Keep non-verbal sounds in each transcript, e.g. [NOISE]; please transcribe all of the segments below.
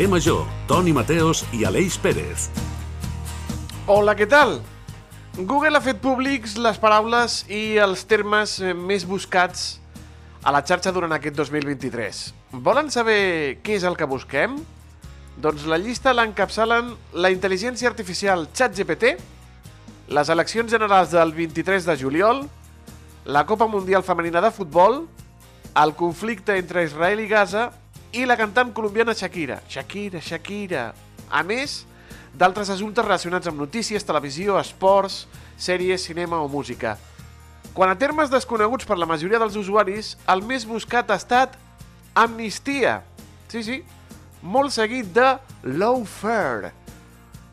Carrer Major, Toni Mateos i Aleix Pérez. Hola, què tal? Google ha fet públics les paraules i els termes eh, més buscats a la xarxa durant aquest 2023. Volen saber què és el que busquem? Doncs la llista l'encapçalen la intel·ligència artificial ChatGPT, les eleccions generals del 23 de juliol, la Copa Mundial Femenina de Futbol, el conflicte entre Israel i Gaza i la cantant colombiana Shakira. Shakira, Shakira. A més, d'altres assumptes relacionats amb notícies, televisió, esports, sèries, cinema o música. Quan a termes desconeguts per la majoria dels usuaris, el més buscat ha estat amnistia. Sí, sí, molt seguit de lawfare.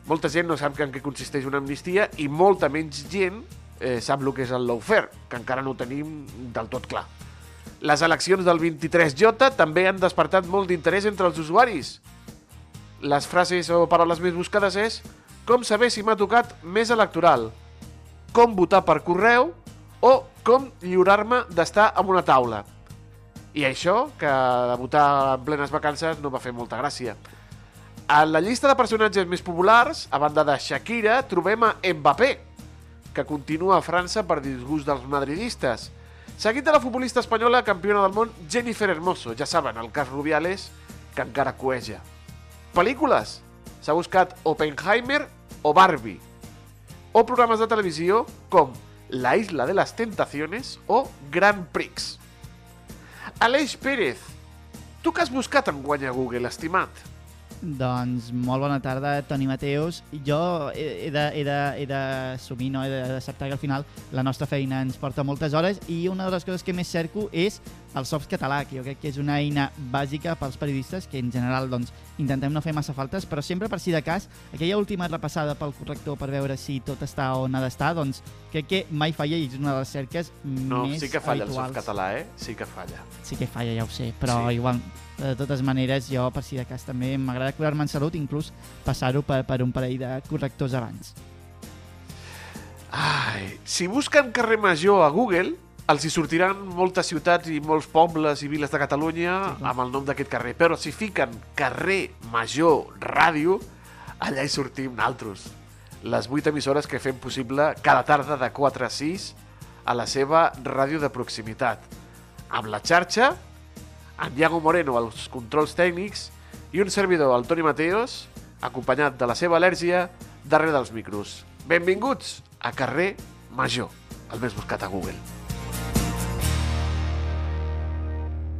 Molta gent no sap en què consisteix una amnistia i molta menys gent eh, sap el que és el lawfare, que encara no ho tenim del tot clar. Les eleccions del 23J també han despertat molt d'interès entre els usuaris. Les frases o paraules més buscades és com saber si m'ha tocat més electoral, com votar per correu o com lliurar-me d'estar en una taula. I això, que votar en plenes vacances no va fer molta gràcia. A la llista de personatges més populars, a banda de Shakira, trobem a Mbappé, que continua a França per disgust dels madridistes. Seguit de la futbolista espanyola campiona del món Jennifer Hermoso, ja saben, el cas Rubiales, que encara coeja. Pel·lícules. S'ha buscat Oppenheimer o Barbie. O programes de televisió com La isla de les tentaciones o Grand Prix. Aleix Pérez, tu que has buscat en guanya Google, estimat? Doncs molt bona tarda, Toni Mateus. Jo he, d'assumir, no? he d'acceptar que al final la nostra feina ens porta moltes hores i una de les coses que més cerco és el soft català, que jo crec que és una eina bàsica pels periodistes, que en general doncs, intentem no fer massa faltes, però sempre per si de cas, aquella última repassada pel corrector per veure si tot està on ha d'estar, doncs crec que mai falla i és una de les cerques no, més sí que falla habituals. el soft català, eh? Sí que falla. Sí que falla, ja ho sé, però Sí. igual, de totes maneres, jo per si de cas també m'agrada cuidar-me en salut, inclús passar-ho per, per un parell de correctors abans. Ai, si busquen carrer Major a Google, els hi sortiran moltes ciutats i molts pobles i viles de Catalunya Sí, amb el nom d'aquest carrer. Però si fiquen carrer Major Ràdio, allà hi sortim naltros. Les vuit emissores que fem possible cada tarda de 4 a 6 a la seva ràdio de proximitat. Amb la xarxa, en Iago Moreno als controls tècnics i un servidor, el Toni Mateos, acompanyat de la seva al·lèrgia, darrere dels micros. Benvinguts a Carrer Major, el més buscat a Google.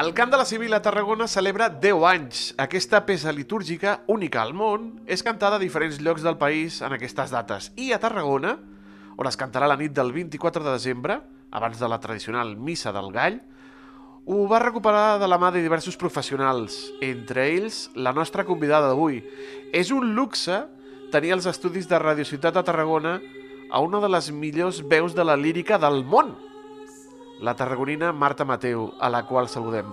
El Camp de la Civil a Tarragona celebra 10 anys. Aquesta peça litúrgica, única al món, és cantada a diferents llocs del país en aquestes dates. I a Tarragona, on es cantarà la nit del 24 de desembre, abans de la tradicional Missa del Gall, ho va recuperar de la mà de diversos professionals, entre ells la nostra convidada d'avui. És un luxe tenir els estudis de Radio Ciutat de Tarragona a una de les millors veus de la lírica del món, la tarragonina Marta Mateu, a la qual saludem.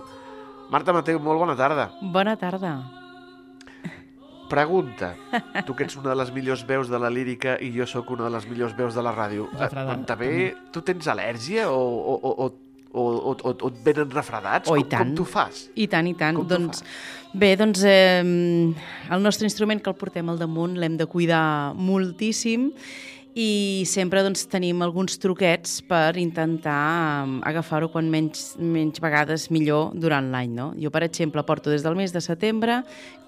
Marta Mateu, molt bona tarda. Bona tarda. Pregunta, tu que ets una de les millors veus de la lírica i jo sóc una de les millors veus de la ràdio. Eh, també, tu tens al·lèrgia o, o, o, o, o, o, o, o et venen refredats? Oh, com, com tu fas? I tant, i tant. Com doncs, bé, doncs eh, el nostre instrument que el portem al damunt l'hem de cuidar moltíssim i sempre doncs, tenim alguns truquets per intentar um, agafar-ho quan menys, menys vegades millor durant l'any. No? Jo, per exemple, porto des del mes de setembre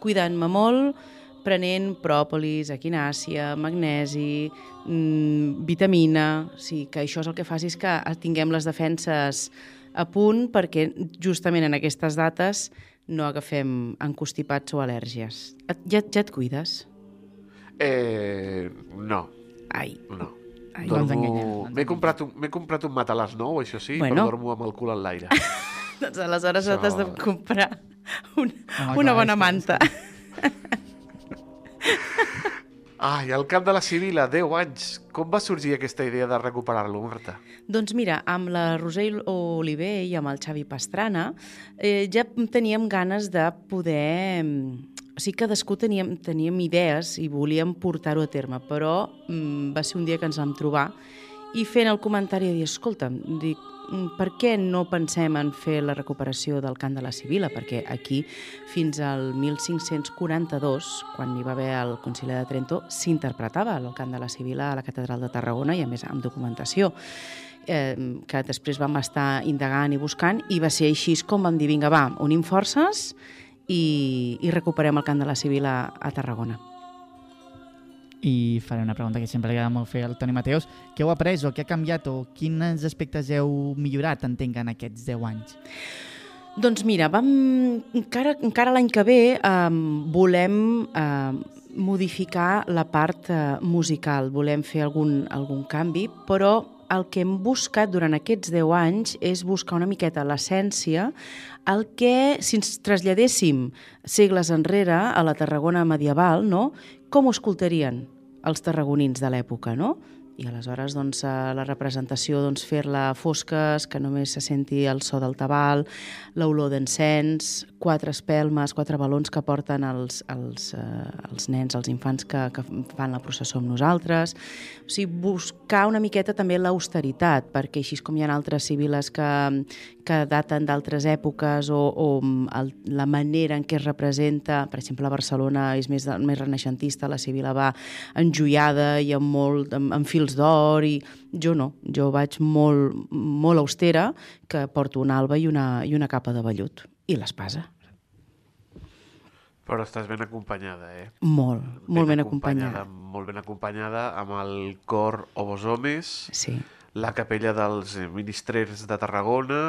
cuidant-me molt, prenent pròpolis, equinàcia, magnesi, mm, vitamina... O sigui, que això és el que fa és que tinguem les defenses a punt perquè justament en aquestes dates no agafem encostipats o al·lèrgies. Ja, ja et cuides? Eh, no, Ai, no. ai. Dormo- no M'he comprat, un, comprat un matalàs nou, això sí, Bueno. però dormo amb el cul en l'aire. [LAUGHS] doncs aleshores Això- t'has de comprar una, Home, una clar, bona manta. Ai, el camp de la Sibila, 10 anys. Com va sorgir aquesta idea de recuperar-lo, Marta? Doncs mira, amb la Roser Oliver i amb el Xavi Pastrana eh, ja teníem ganes de poder... O sigui, cadascú teníem, teníem idees i volíem portar-ho a terme, però mm, va ser un dia que ens vam trobar i fent el comentari de dir, escolta, dic, "Mm, per què no pensem en fer la recuperació del cant de la Sibila? Perquè aquí, fins al 1542, quan hi va haver el Concili de Trento, s'interpretava el cant de la Sibila a la Catedral de Tarragona i, a més, amb documentació eh, que després vam estar indagant i buscant i va ser així com vam dir, vinga, va, unim forces i, i recuperem el cant de la Sibila a Tarragona. I faré una pregunta que sempre li agrada molt fer al Toni Mateus. Què heu après o què ha canviat o quins aspectes heu millorat, entenc, en aquests 10 anys? Doncs mira, vam, encara, encara l'any que ve eh, volem eh, modificar la part eh, musical, volem fer algun, algun canvi, però el que hem buscat durant aquests 10 anys és buscar una miqueta l'essència, el que, si ens traslladéssim segles enrere a la Tarragona medieval, no? com ho escoltarien els tarragonins de l'època, no? I aleshores doncs, eh, la representació doncs, fer-la fosques, que només se senti el so del tabal, l'olor d'encens, quatre espelmes, quatre balons que porten els, els, eh, els nens, els infants que, que fan la processó amb nosaltres. O sigui, buscar una miqueta també l'austeritat, perquè així com hi ha altres civiles que, que daten d'altres èpoques o, o el, la manera en què es representa, per exemple, a Barcelona és més, més renaixentista, la civila va enjoiada i amb, molt, amb, amb fils d'or i jo no, jo vaig molt, molt austera que porto una alba i una, i una capa de vellut i l'espasa. Però estàs ben acompanyada, eh? Molt, molt ben acompanyada. Molt ben acompanyada amb el cor Obos Homes, Sí. la capella dels ministrers de Tarragona,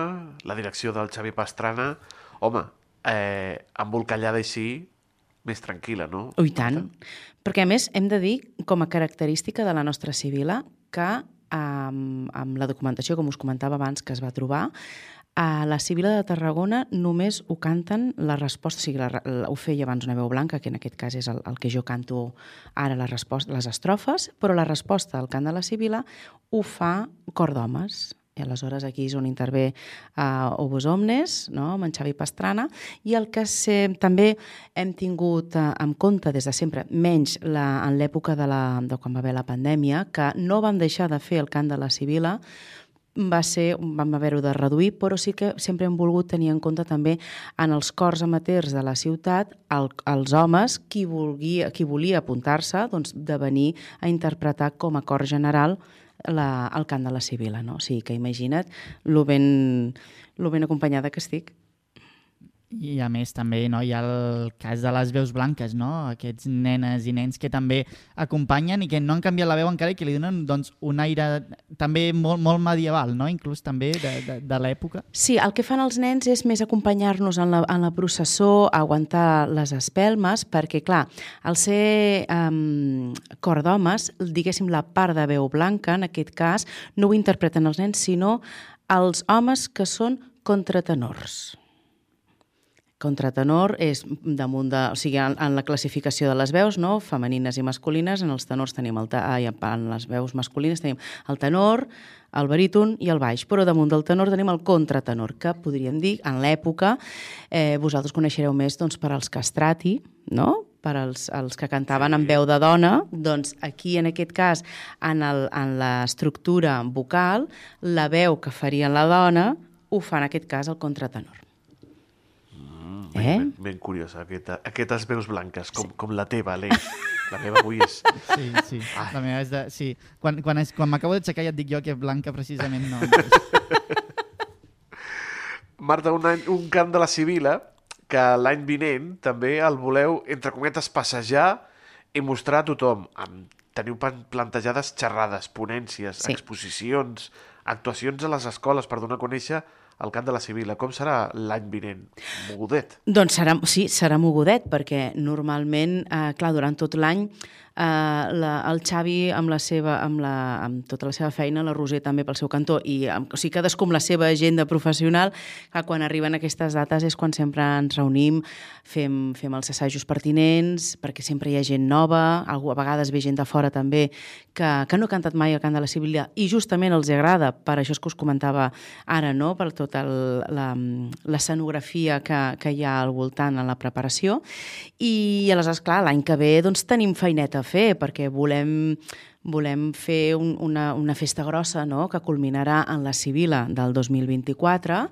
la direcció del Xavi Pastrana... Home, eh, embolcallada així, més tranquil·la, no? Oh, I tant. Perquè, a més, hem de dir, com a característica de la nostra civila, que amb, amb la documentació, com us comentava abans, que es va trobar, a la Civila de Tarragona només ho canten la resposta, o sigui, la, la, ho feia abans una veu blanca, que en aquest cas és el, el que jo canto ara la resposta, les estrofes, però la resposta al cant de la Civila ho fa cor d'homes. I aleshores aquí és on intervé uh, Obos Omnes, no? amb en Xavi Pastrana, i el que se, també hem tingut uh, en compte des de sempre, menys la, en l'època de, la, de quan va haver la pandèmia, que no vam deixar de fer el cant de la Sibila, va ser, vam haver-ho de reduir, però sí que sempre hem volgut tenir en compte també en els cors amateurs de la ciutat el, els homes, qui, volguia, qui volia apuntar-se, doncs, de venir a interpretar com a cor general la, el cant de la Sibila. No? O sigui que imagina't lo ben, lo ben acompanyada que estic. I a més també no, hi ha el cas de les veus blanques, no? aquests nenes i nens que també acompanyen i que no han canviat la veu encara i que li donen doncs, un aire també molt, molt medieval, no? inclús també de, de, de l'època. Sí, el que fan els nens és més acompanyar-nos en, la, en la processó, aguantar les espelmes, perquè, clar, al ser um, cor d'homes, diguéssim, la part de veu blanca, en aquest cas, no ho interpreten els nens, sinó els homes que són contratenors. Contratenor és damunt de... O sigui, en, en la classificació de les veus, no?, femenines i masculines, en els tenors tenim el... Ai, en les veus masculines tenim el tenor, el baríton i el baix, però damunt del tenor tenim el contratenor, que podríem dir, en l'època, eh, vosaltres coneixereu més doncs, per als castrati, no?, per als, els que cantaven amb veu de dona, doncs aquí, en aquest cas, en, l'estructura vocal, la veu que farien la dona ho fa, en aquest cas, el contratenor. Ben, Eh? ben, ben curiosa, aquesta, aquestes veus blanques, com, sí. com la teva, Aleix. La meva avui és... Sí, sí. La meva és de... Sí. Quan, quan, és, quan m'acabo d'aixecar ja et dic jo que blanca precisament no. [LAUGHS] Marta, un, any, un cant de la Sibila que l'any vinent també el voleu, entre cometes, passejar i mostrar a tothom. Amb, teniu plantejades xerrades, ponències, Sí. exposicions, actuacions a les escoles per donar a conèixer el cant de la Sibila. Com serà l'any vinent? Mogudet. Doncs serà, sí, serà mogudet, perquè normalment, eh, clar, durant tot l'any eh, la, el Xavi amb, la seva, amb, la, amb tota la seva feina, la Roser també pel seu cantó, i amb, o sigui, cadascú amb la seva agenda professional, que quan arriben aquestes dates és quan sempre ens reunim, fem, fem els assajos pertinents, perquè sempre hi ha gent nova, algú, a vegades ve gent de fora també, que, que no ha cantat mai el cant de la Sibília, i justament els agrada, per això és que us comentava ara, no?, per tota l'escenografia que, que hi ha al voltant en la preparació, i aleshores, clar, l'any que ve doncs, tenim feineta a fer, perquè volem volem fer un, una, una festa grossa no? que culminarà en la Sibila del 2024,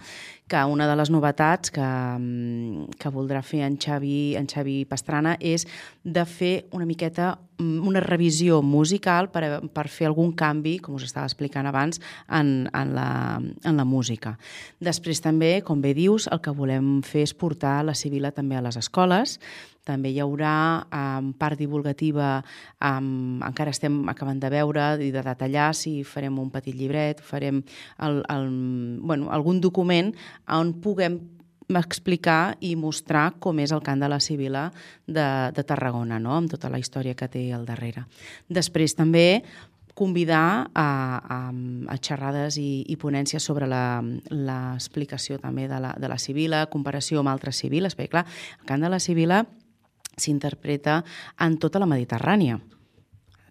que una de les novetats que, mm, que voldrà fer en Xavi, en Xavi Pastrana és de fer una miqueta mm, una revisió musical per, per fer algun canvi, com us estava explicant abans, en, en, la, en la música. Després també, com bé dius, el que volem fer és portar la Sibila també a les escoles, també hi haurà um, part divulgativa, um, encara estem acabant de veure i de detallar si farem un petit llibret, farem el, el, bueno, algun document on puguem explicar i mostrar com és el cant de la Sibila de, de Tarragona, no? amb tota la història que té al darrere. Després també convidar a, a, a xerrades i, i ponències sobre l'explicació també de la, de la Sibila, comparació amb altres Sibiles, perquè clar, el cant de la Sibila s'interpreta en tota la Mediterrània,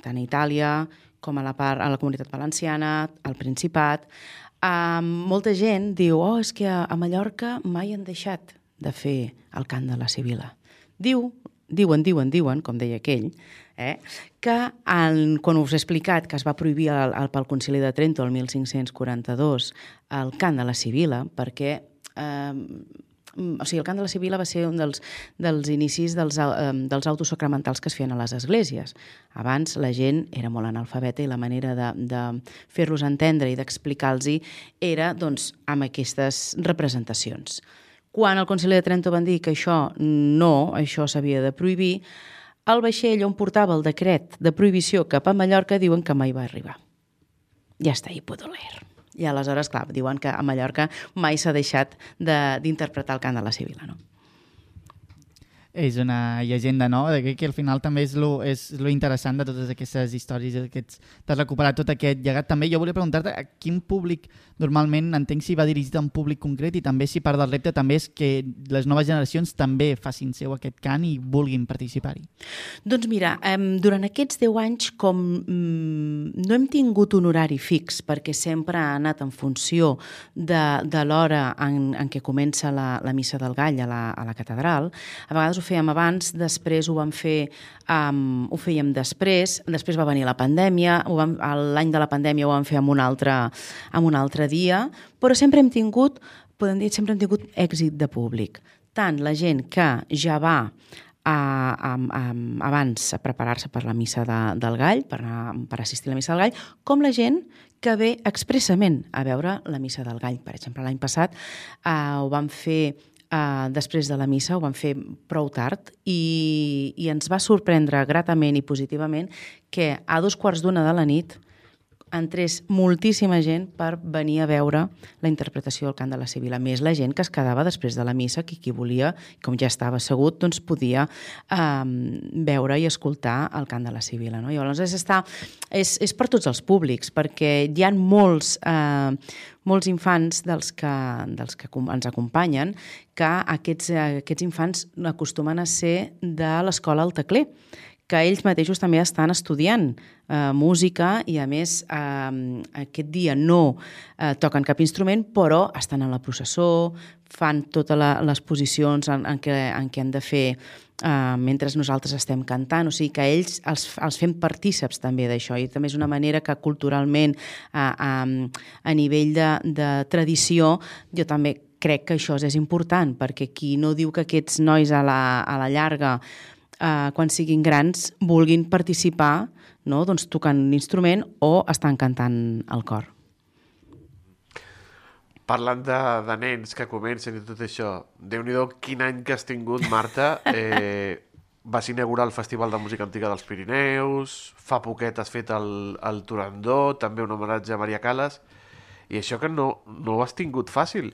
tant a Itàlia com a la, part, a la comunitat valenciana, al Principat. Um, molta gent diu, oh, és que a, Mallorca mai han deixat de fer el cant de la Sibila. Diu, diuen, diuen, diuen, com deia aquell, eh, que en, quan us he explicat que es va prohibir el, el, pel Concili de Trento el 1542 el cant de la Sibila, perquè eh, o sigui, el cant de la Sibila va ser un dels, dels inicis dels, eh, dels autos sacramentals que es feien a les esglésies. Abans la gent era molt analfabeta i la manera de, de fer-los entendre i d'explicar-los era doncs, amb aquestes representacions. Quan el Concili de Trento van dir que això no, això s'havia de prohibir, el vaixell on portava el decret de prohibició cap a Mallorca diuen que mai va arribar. Ja està, hi puedo leer. I aleshores, clar, diuen que a Mallorca mai s'ha deixat d'interpretar el cant de la Sibila, no? És una llegenda, no? De que, al final també és lo, és lo interessant de totes aquestes històries, aquests... t'has recuperat tot aquest llegat. També jo volia preguntar-te a quin públic normalment entenc si va dirigit a un públic concret i també si part del repte també és que les noves generacions també facin seu aquest cant i vulguin participar-hi. Doncs mira, eh, durant aquests 10 anys com mm, no hem tingut un horari fix perquè sempre ha anat en funció de, de l'hora en, en què comença la, la missa del gall a la, a la catedral, a vegades ho fèiem abans, després ho vam fer, um, ho fèiem després, després va venir la pandèmia, l'any de la pandèmia ho vam fer amb un, altre, amb un altre dia, però sempre hem tingut, podem dir, sempre hem tingut èxit de públic. Tant la gent que ja va a, a, a, abans a preparar-se per la missa de, del gall, per, anar, per assistir a la missa del gall, com la gent que ve expressament a veure la missa del gall. Per exemple, l'any passat eh, ho vam fer Uh, després de la missa ho vam fer prou tard i, i ens va sorprendre gratament i positivament que a dos quarts d'una de la nit entrés moltíssima gent per venir a veure la interpretació del cant de la Sibila. Més la gent que es quedava després de la missa, que qui volia, com ja estava assegut, doncs podia eh, veure i escoltar el cant de la Sibila. No? I llavors és, està, és, és per tots els públics, perquè hi ha molts, eh, molts infants dels que, dels que ens acompanyen que aquests, aquests infants acostumen a ser de l'escola al Tecler que ells mateixos també estan estudiant eh, música i, a més, eh, aquest dia no eh, toquen cap instrument, però estan en la processó, fan totes les posicions en, en, què, en què han de fer eh, mentre nosaltres estem cantant, o sigui que ells els, els fem partíceps també d'això i també és una manera que culturalment a, a, a nivell de, de tradició jo també crec que això és important perquè qui no diu que aquests nois a la, a la llarga eh, quan siguin grans vulguin participar no? doncs, tocant un instrument o estan cantant al cor. Parlant de, de nens que comencen i tot això, déu nhi quin any que has tingut, Marta. [LAUGHS] Eh, vas inaugurar el Festival de Música Antiga dels Pirineus, fa poquet has fet el, el Turandó, també un homenatge a Maria Calas, i això que no, no ho has tingut fàcil.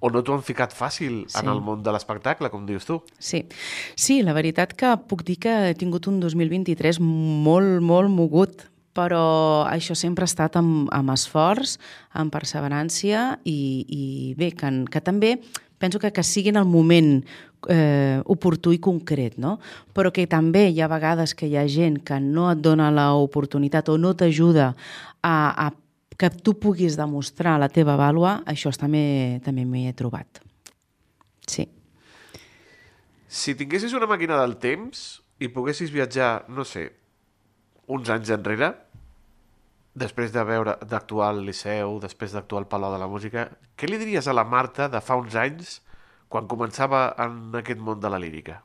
O no t'ho han ficat fàcil sí. en el món de l'espectacle, com dius tu. Sí. sí, la veritat que puc dir que he tingut un 2023 molt, molt mogut, però això sempre ha estat amb, amb esforç, amb perseverància i, i bé, que, que també penso que, que sigui en el moment eh, oportú i concret, no? però que també hi ha vegades que hi ha gent que no et dona l'oportunitat o no t'ajuda a, a que tu puguis demostrar la teva vàlua, això també també m'hi he trobat. Sí. Si tinguessis una màquina del temps i poguessis viatjar, no sé, uns anys enrere, després de veure d'actuar al Liceu, després d'actuar al Palau de la Música, què li diries a la Marta de fa uns anys quan començava en aquest món de la lírica?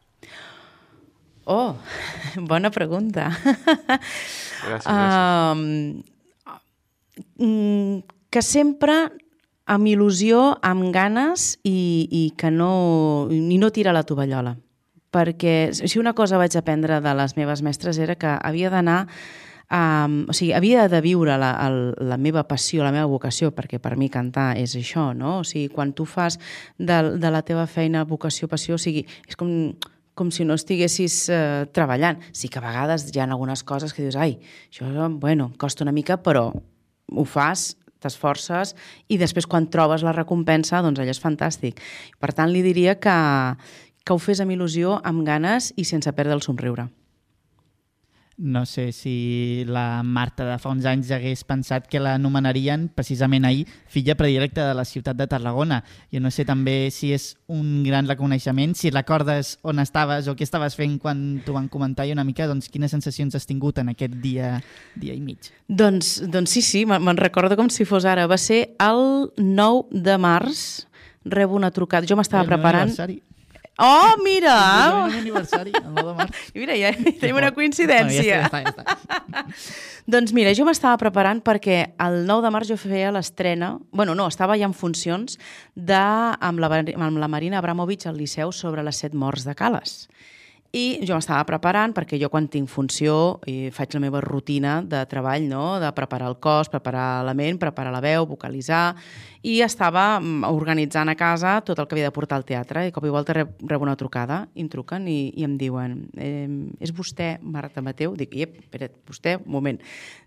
Oh, [LAUGHS] bona pregunta. Gràcies, gràcies. Um, que sempre amb il·lusió, amb ganes i, i que no, i no tira la tovallola. Perquè si una cosa vaig aprendre de les meves mestres era que havia d'anar Um, o sigui, havia de viure la, el, la meva passió, la meva vocació, perquè per mi cantar és això, no? O sigui, quan tu fas de, de la teva feina vocació, passió, o sigui, és com, com si no estiguessis eh, treballant. Sí que a vegades hi ha algunes coses que dius, ai, això, bueno, costa una mica, però ho fas, t'esforces i després quan trobes la recompensa, doncs allò és fantàstic. Per tant, li diria que, que ho fes amb il·lusió, amb ganes i sense perdre el somriure. No sé si la Marta de fa uns anys hagués pensat que la nomenarien precisament ahir filla predilecta de la ciutat de Tarragona. Jo no sé també si és un gran reconeixement, si recordes on estaves o què estaves fent quan t'ho van comentar i una mica doncs, quines sensacions has tingut en aquest dia, dia i mig. Doncs, doncs sí, sí, me'n recordo com si fos ara. Va ser el 9 de març, rebo una trucada. Jo m'estava preparant... aniversari. Oh, mira! El aniversari, el 9 de març. [LAUGHS] Mira, ja tenim una coincidència. Bueno, ja està, ja està. [LAUGHS] Doncs mira, jo m'estava preparant perquè el 9 de març jo feia l'estrena, bueno, no, estava ja en funcions de, amb, la, amb la Marina Abramovic al Liceu sobre les set morts de Cales. I jo m'estava preparant perquè jo quan tinc funció i faig la meva rutina de treball, no? de preparar el cos, preparar la ment, preparar la veu, vocalitzar, i estava mm, organitzant a casa tot el que havia de portar al teatre i cop i volta rebo una trucada i em truquen i, i em diuen eh, és vostè Marta Mateu? Dic, iep, espera't, vostè, un moment.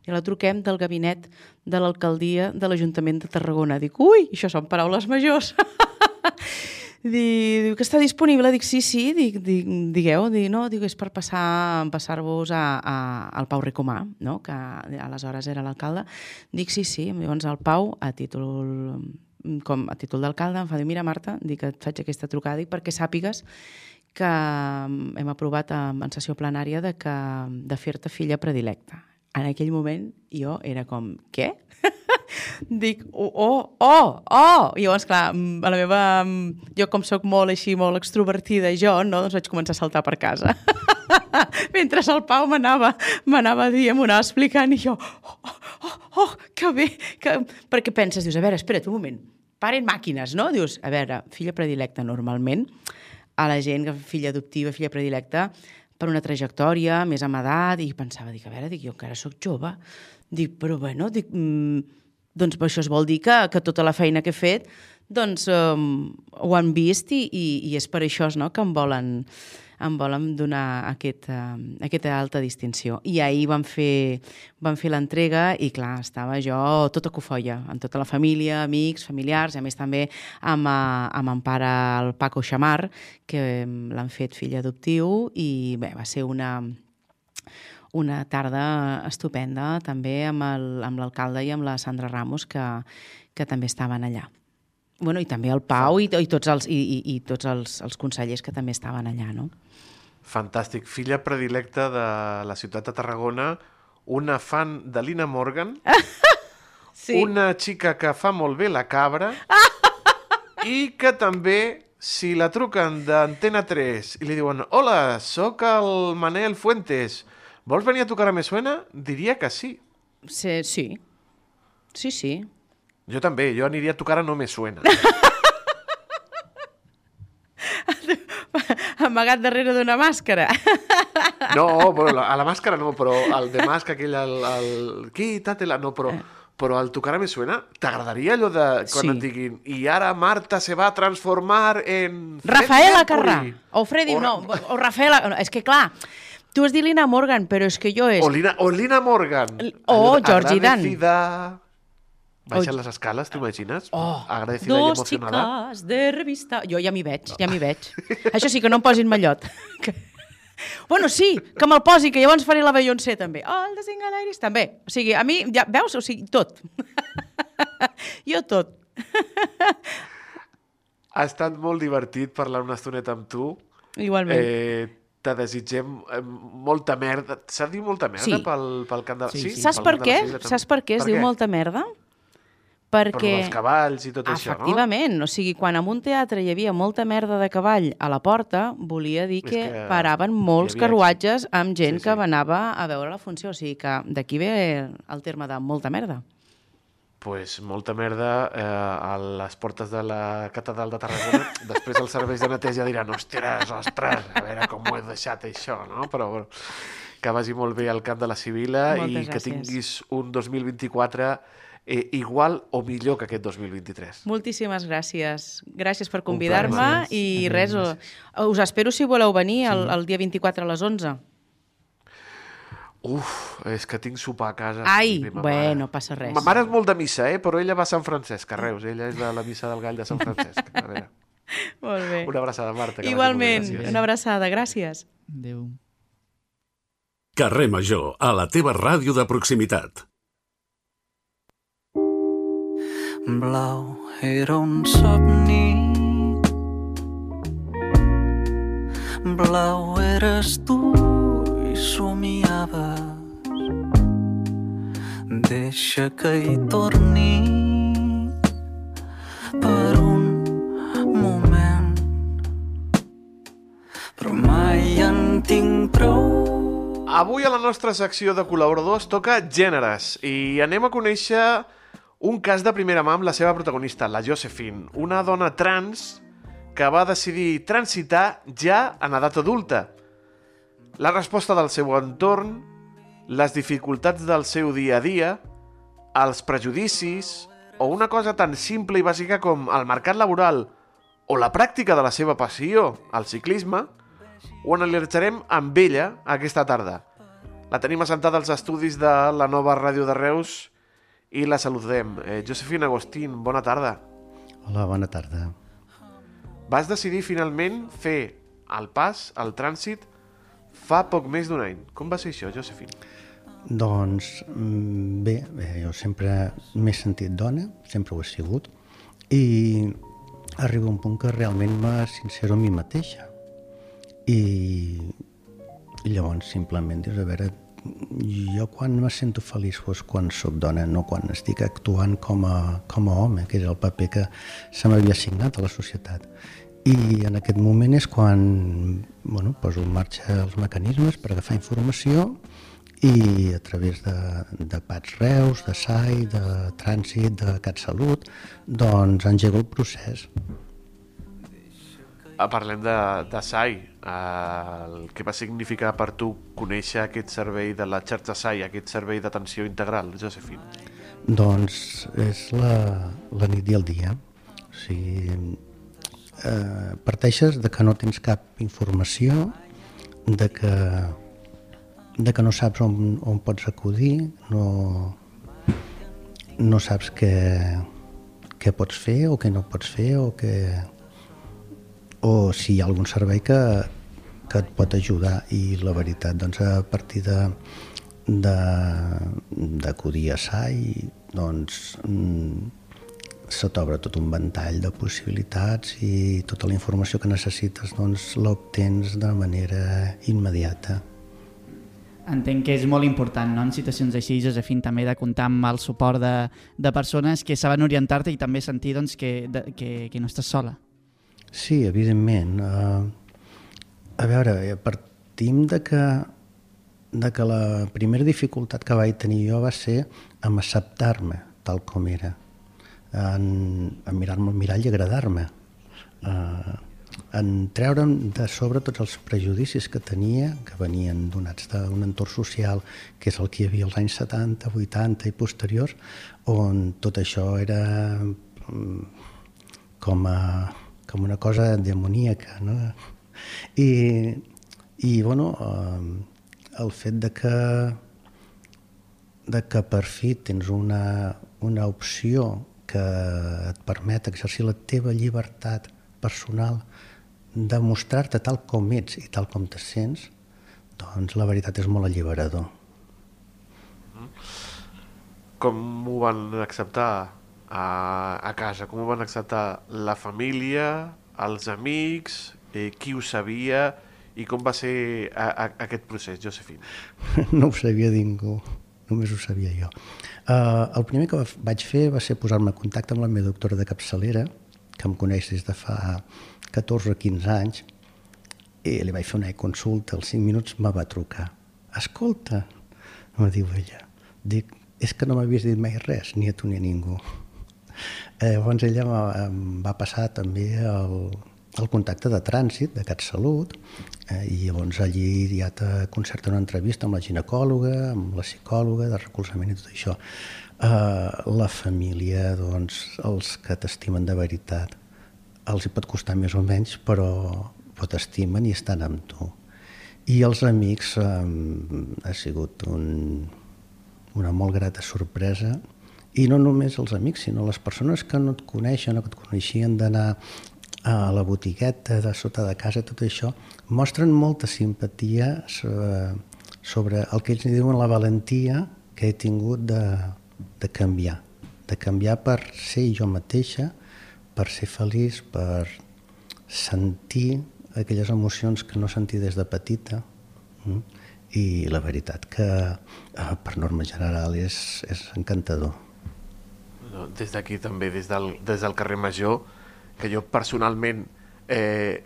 I la truquem del gabinet de l'alcaldia de l'Ajuntament de Tarragona. Dic, ui, això són paraules majors. [LAUGHS] Diu que està disponible, dic sí, sí, dic, dic, digueu, dic, no, dic, és per passar passar-vos a, a, al Pau Ricomà, no? que aleshores era l'alcalde. Dic sí, sí, llavors el Pau, a títol com a títol d'alcalde, em fa dir, mira Marta, dic que et faig aquesta trucada dic, perquè sàpigues que hem aprovat en sessió plenària de, que, de fer-te filla predilecta. En aquell moment jo era com, què? [LAUGHS] dic, oh, oh, oh, oh! I llavors, clar, a la meva... Jo, com sóc molt així, molt extrovertida, jo, no, doncs vaig començar a saltar per casa. [LAUGHS] Mentre el Pau m'anava m'anava dient, m'ho anava explicant, i jo, oh, oh, oh, que bé! Que... Perquè penses, dius, a veure, espera't un moment, paren màquines, no? Dius, a veure, filla predilecta, normalment, a la gent, filla adoptiva, filla predilecta, per una trajectòria, més amb edat, i pensava, dic, a veure, dic, jo encara sóc jove, dic, però bueno, dic, mm, doncs això es vol dir que, que tota la feina que he fet doncs um, ho han vist i, i, i és per això no, que em volen, em volen donar aquest, uh, aquesta alta distinció. I ahir van fer, van fer l'entrega i, clar, estava jo tota cofoia, amb tota la família, amics, familiars, i a més també amb, uh, amb en pare, el Paco Xamar, que l'han fet fill adoptiu, i bé, va ser una, una tarda estupenda també amb l'alcalde i amb la Sandra Ramos que, que també estaven allà. Bueno, i també el Pau i, i tots, els, i, i, i tots els, els consellers que també estaven allà, no? Fantàstic. Filla predilecta de la ciutat de Tarragona, una fan de Lina Morgan, [LAUGHS] una xica que fa molt bé la cabra [LAUGHS] i que també, si la truquen d'Antena 3 i li diuen «Hola, sóc el Manel Fuentes, vols venir a tocar a Me Suena?» diria que sí. Sí, sí. Sí, sí. Jo també, jo aniria a tocar a No Me Suena. [LAUGHS] Amagat darrere d'una màscara. [LAUGHS] No, però la, a la màscara no, però el de màscara aquell, el, el... Quítatela, no, però però al tocar me suena, t'agradaria allò de quan Sí. et diguin i ara Marta se va a transformar en... Rafaela Mercury"? Carrà. O Freddy, O no, o Rafaela... no, És que clar, tu has dit Lina Morgan, però és que jo és... O Lina, o Lina Morgan. L- o de Georgie Dan. Baixen O- les escales, t'ho imagines? Oh, agradecida i dos emocionada. xiques de revista... Jo ja m'hi veig, ja m'hi veig. Això sí, que no em posin mallot. [LAUGHS] Que... Bueno, sí, que me'l posi, que llavors faré la Beyoncé també. Oh, el de Single Iris també. O sigui, a mi, ja, veus? O sigui, tot. [LAUGHS] jo tot. Ha estat molt divertit parlar una estoneta amb tu. Igualment. Eh, te desitgem eh, molta merda. S'ha dit molta merda Sí. pel, pel camp de... Sí, sí. Saps pel per què? la Sevilla, també. Saps per què es diu molta merda? Per Perquè... els cavalls i tot això, no? Efectivament, o sigui, quan en un teatre hi havia molta merda de cavall a la porta, volia dir que, que paraven molts havia carruatges amb gent Sí, que sí. anava a veure la funció, o sigui que d'aquí ve el terme de molta merda. Pues molta merda eh, a les portes de la catedral de Tarragona. [LAUGHS] Després els serveis de neteja diran ostres, ostres, a veure com ho he deixat això, no? Però bueno, que vagi molt bé al camp de la Sibila Moltes i que gràcies. tinguis un 2024 eh, igual o millor que aquest 2023. Moltíssimes gràcies. Gràcies per convidar-me i res, us espero si voleu venir el, el dia 24 a les 11. Uf, és que tinc sopar a casa. Ai, bueno, mare. passa res. Ma mare és molt de missa, eh? però ella va a Sant Francesc, a Reus. Ella és de la missa del gall de Sant Francesc. A veure, [LAUGHS] Molt bé. una abraçada, Marta. bé, Igualment, gràcies. una abraçada, gràcies. Adéu. Carrer Major, a la teva ràdio de proximitat. Blau era un somni Blau eres tu somiaves Deixa que hi torni per un moment. Però mai en tinc prou. Avui a la nostra secció de col·laboradors toca gèneres i anem a conèixer un cas de primera mà amb la seva protagonista, la Josephine, una dona trans que va decidir transitar ja en edat adulta. La resposta del seu entorn, les dificultats del seu dia a dia, els prejudicis o una cosa tan simple i bàsica com el mercat laboral o la pràctica de la seva passió, el ciclisme, ho analitzarem amb ella aquesta tarda. La tenim assentada als estudis de la nova ràdio de Reus i la saludem. Eh, Josefina Agustín, bona tarda. Hola, bona tarda. Vas decidir finalment fer el pas, el trànsit, fa poc més d'un any. Com va ser això, Josefina? Doncs mm, bé, bé jo sempre m'he sentit dona, sempre ho he sigut, i arriba un punt que realment me sincero a mi mateixa. I, i llavors simplement dius, a veure, jo quan me sento feliç és quan sóc dona, no quan estic actuant com a, com a home, que és el paper que se m'havia assignat a la societat. I en aquest moment és quan bueno, poso en marxa els mecanismes per agafar informació i a través de, de PATS Reus, de SAI, de Trànsit, de CatSalut, doncs engego el procés. Ah, Parlem de, de SAI. Eh, el que va significar per tu conèixer aquest servei de la xarxa SAI, aquest servei d'atenció integral, Josefina? Doncs és la, la nit i el dia. O sigui, eh, parteixes de que no tens cap informació, de que, de que no saps on, on pots acudir, no, no saps què, què pots fer o què no pots fer o què, o si hi ha algun servei que, que et pot ajudar. I la veritat, doncs a partir de de- d'acudir a SAI doncs mm, se t'obre tot un ventall de possibilitats i tota la informació que necessites doncs l'obtens de manera immediata. Entenc que és molt important, no?, en situacions així, Josefín, també de comptar amb el suport de, de persones que saben orientar-te i també sentir doncs, que, de, que, que no estàs sola. Sí, evidentment. Uh, a veure, partim de que, de que la primera dificultat que vaig tenir jo va ser en acceptar-me tal com era, en, en mirar-me al mirall i agradar-me. Uh, en treure'm de sobre tots els prejudicis que tenia, que venien donats d'un entorn social, que és el que hi havia als anys 70, 80 i posteriors, on tot això era mm, com, a, com una cosa demoníaca. No? I, i bueno, eh, el fet de que, de que per fi tens una, una opció que et permet exercir la teva llibertat personal de mostrar-te tal com ets i tal com te sents, doncs la veritat és molt alliberador. Com ho van acceptar a, a casa? Com ho van acceptar la família, els amics, eh, qui ho sabia i com va ser a, a, aquest procés, Josefina? [LAUGHS] No ho sabia ningú, només ho sabia jo. Uh, el primer que vaig fer va ser posar-me en contacte amb la meva doctora de capçalera, que em coneix des de fa 14 o 15 anys, i li vaig fer una consulta, als 5 minuts me va trucar. Escolta, me diu ella, dic, és que no m'havies dit mai res, ni a tu ni a ningú. Eh, llavors ella em va passar també el, el contacte de trànsit de CatSalut eh, i llavors allí ja te concerta una entrevista amb la ginecòloga, amb la psicòloga de recolzament i tot això. Eh, la família, doncs, els que t'estimen de veritat, els hi pot costar més o menys, però, però t'estimen i estan amb tu. I els amics eh, ha sigut un, una molt grata sorpresa i no només els amics, sinó les persones que no et coneixen o que et coneixien d'anar a la botigueta de sota de casa, tot això, mostren molta simpatia sobre, sobre el que ells diuen la valentia que he tingut de, de canviar, de canviar per ser jo mateixa, per ser feliç, per sentir aquelles emocions que no sentia des de petita. Mm? I la veritat que eh, per norma general és, és encantador. Des d'aquí també, des del, des del carrer Major, que jo personalment eh,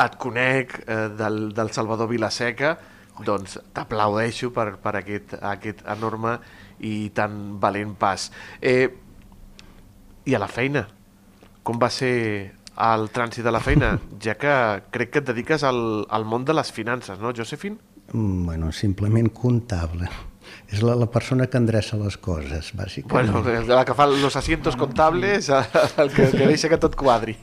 et conec eh, del, del Salvador Vilaseca, doncs t'aplaudeixo per, per aquest, aquest enorme i tan valent pas. Eh, I a la feina, com va ser el trànsit de la feina? Ja que crec que et dediques al, al món de les finances, no, Josephine? Mm, bueno, simplement comptable. És la, la persona que endreça les coses, bàsicament. Bueno, la que fa els asientos comptables, el que, que deixa que tot quadri.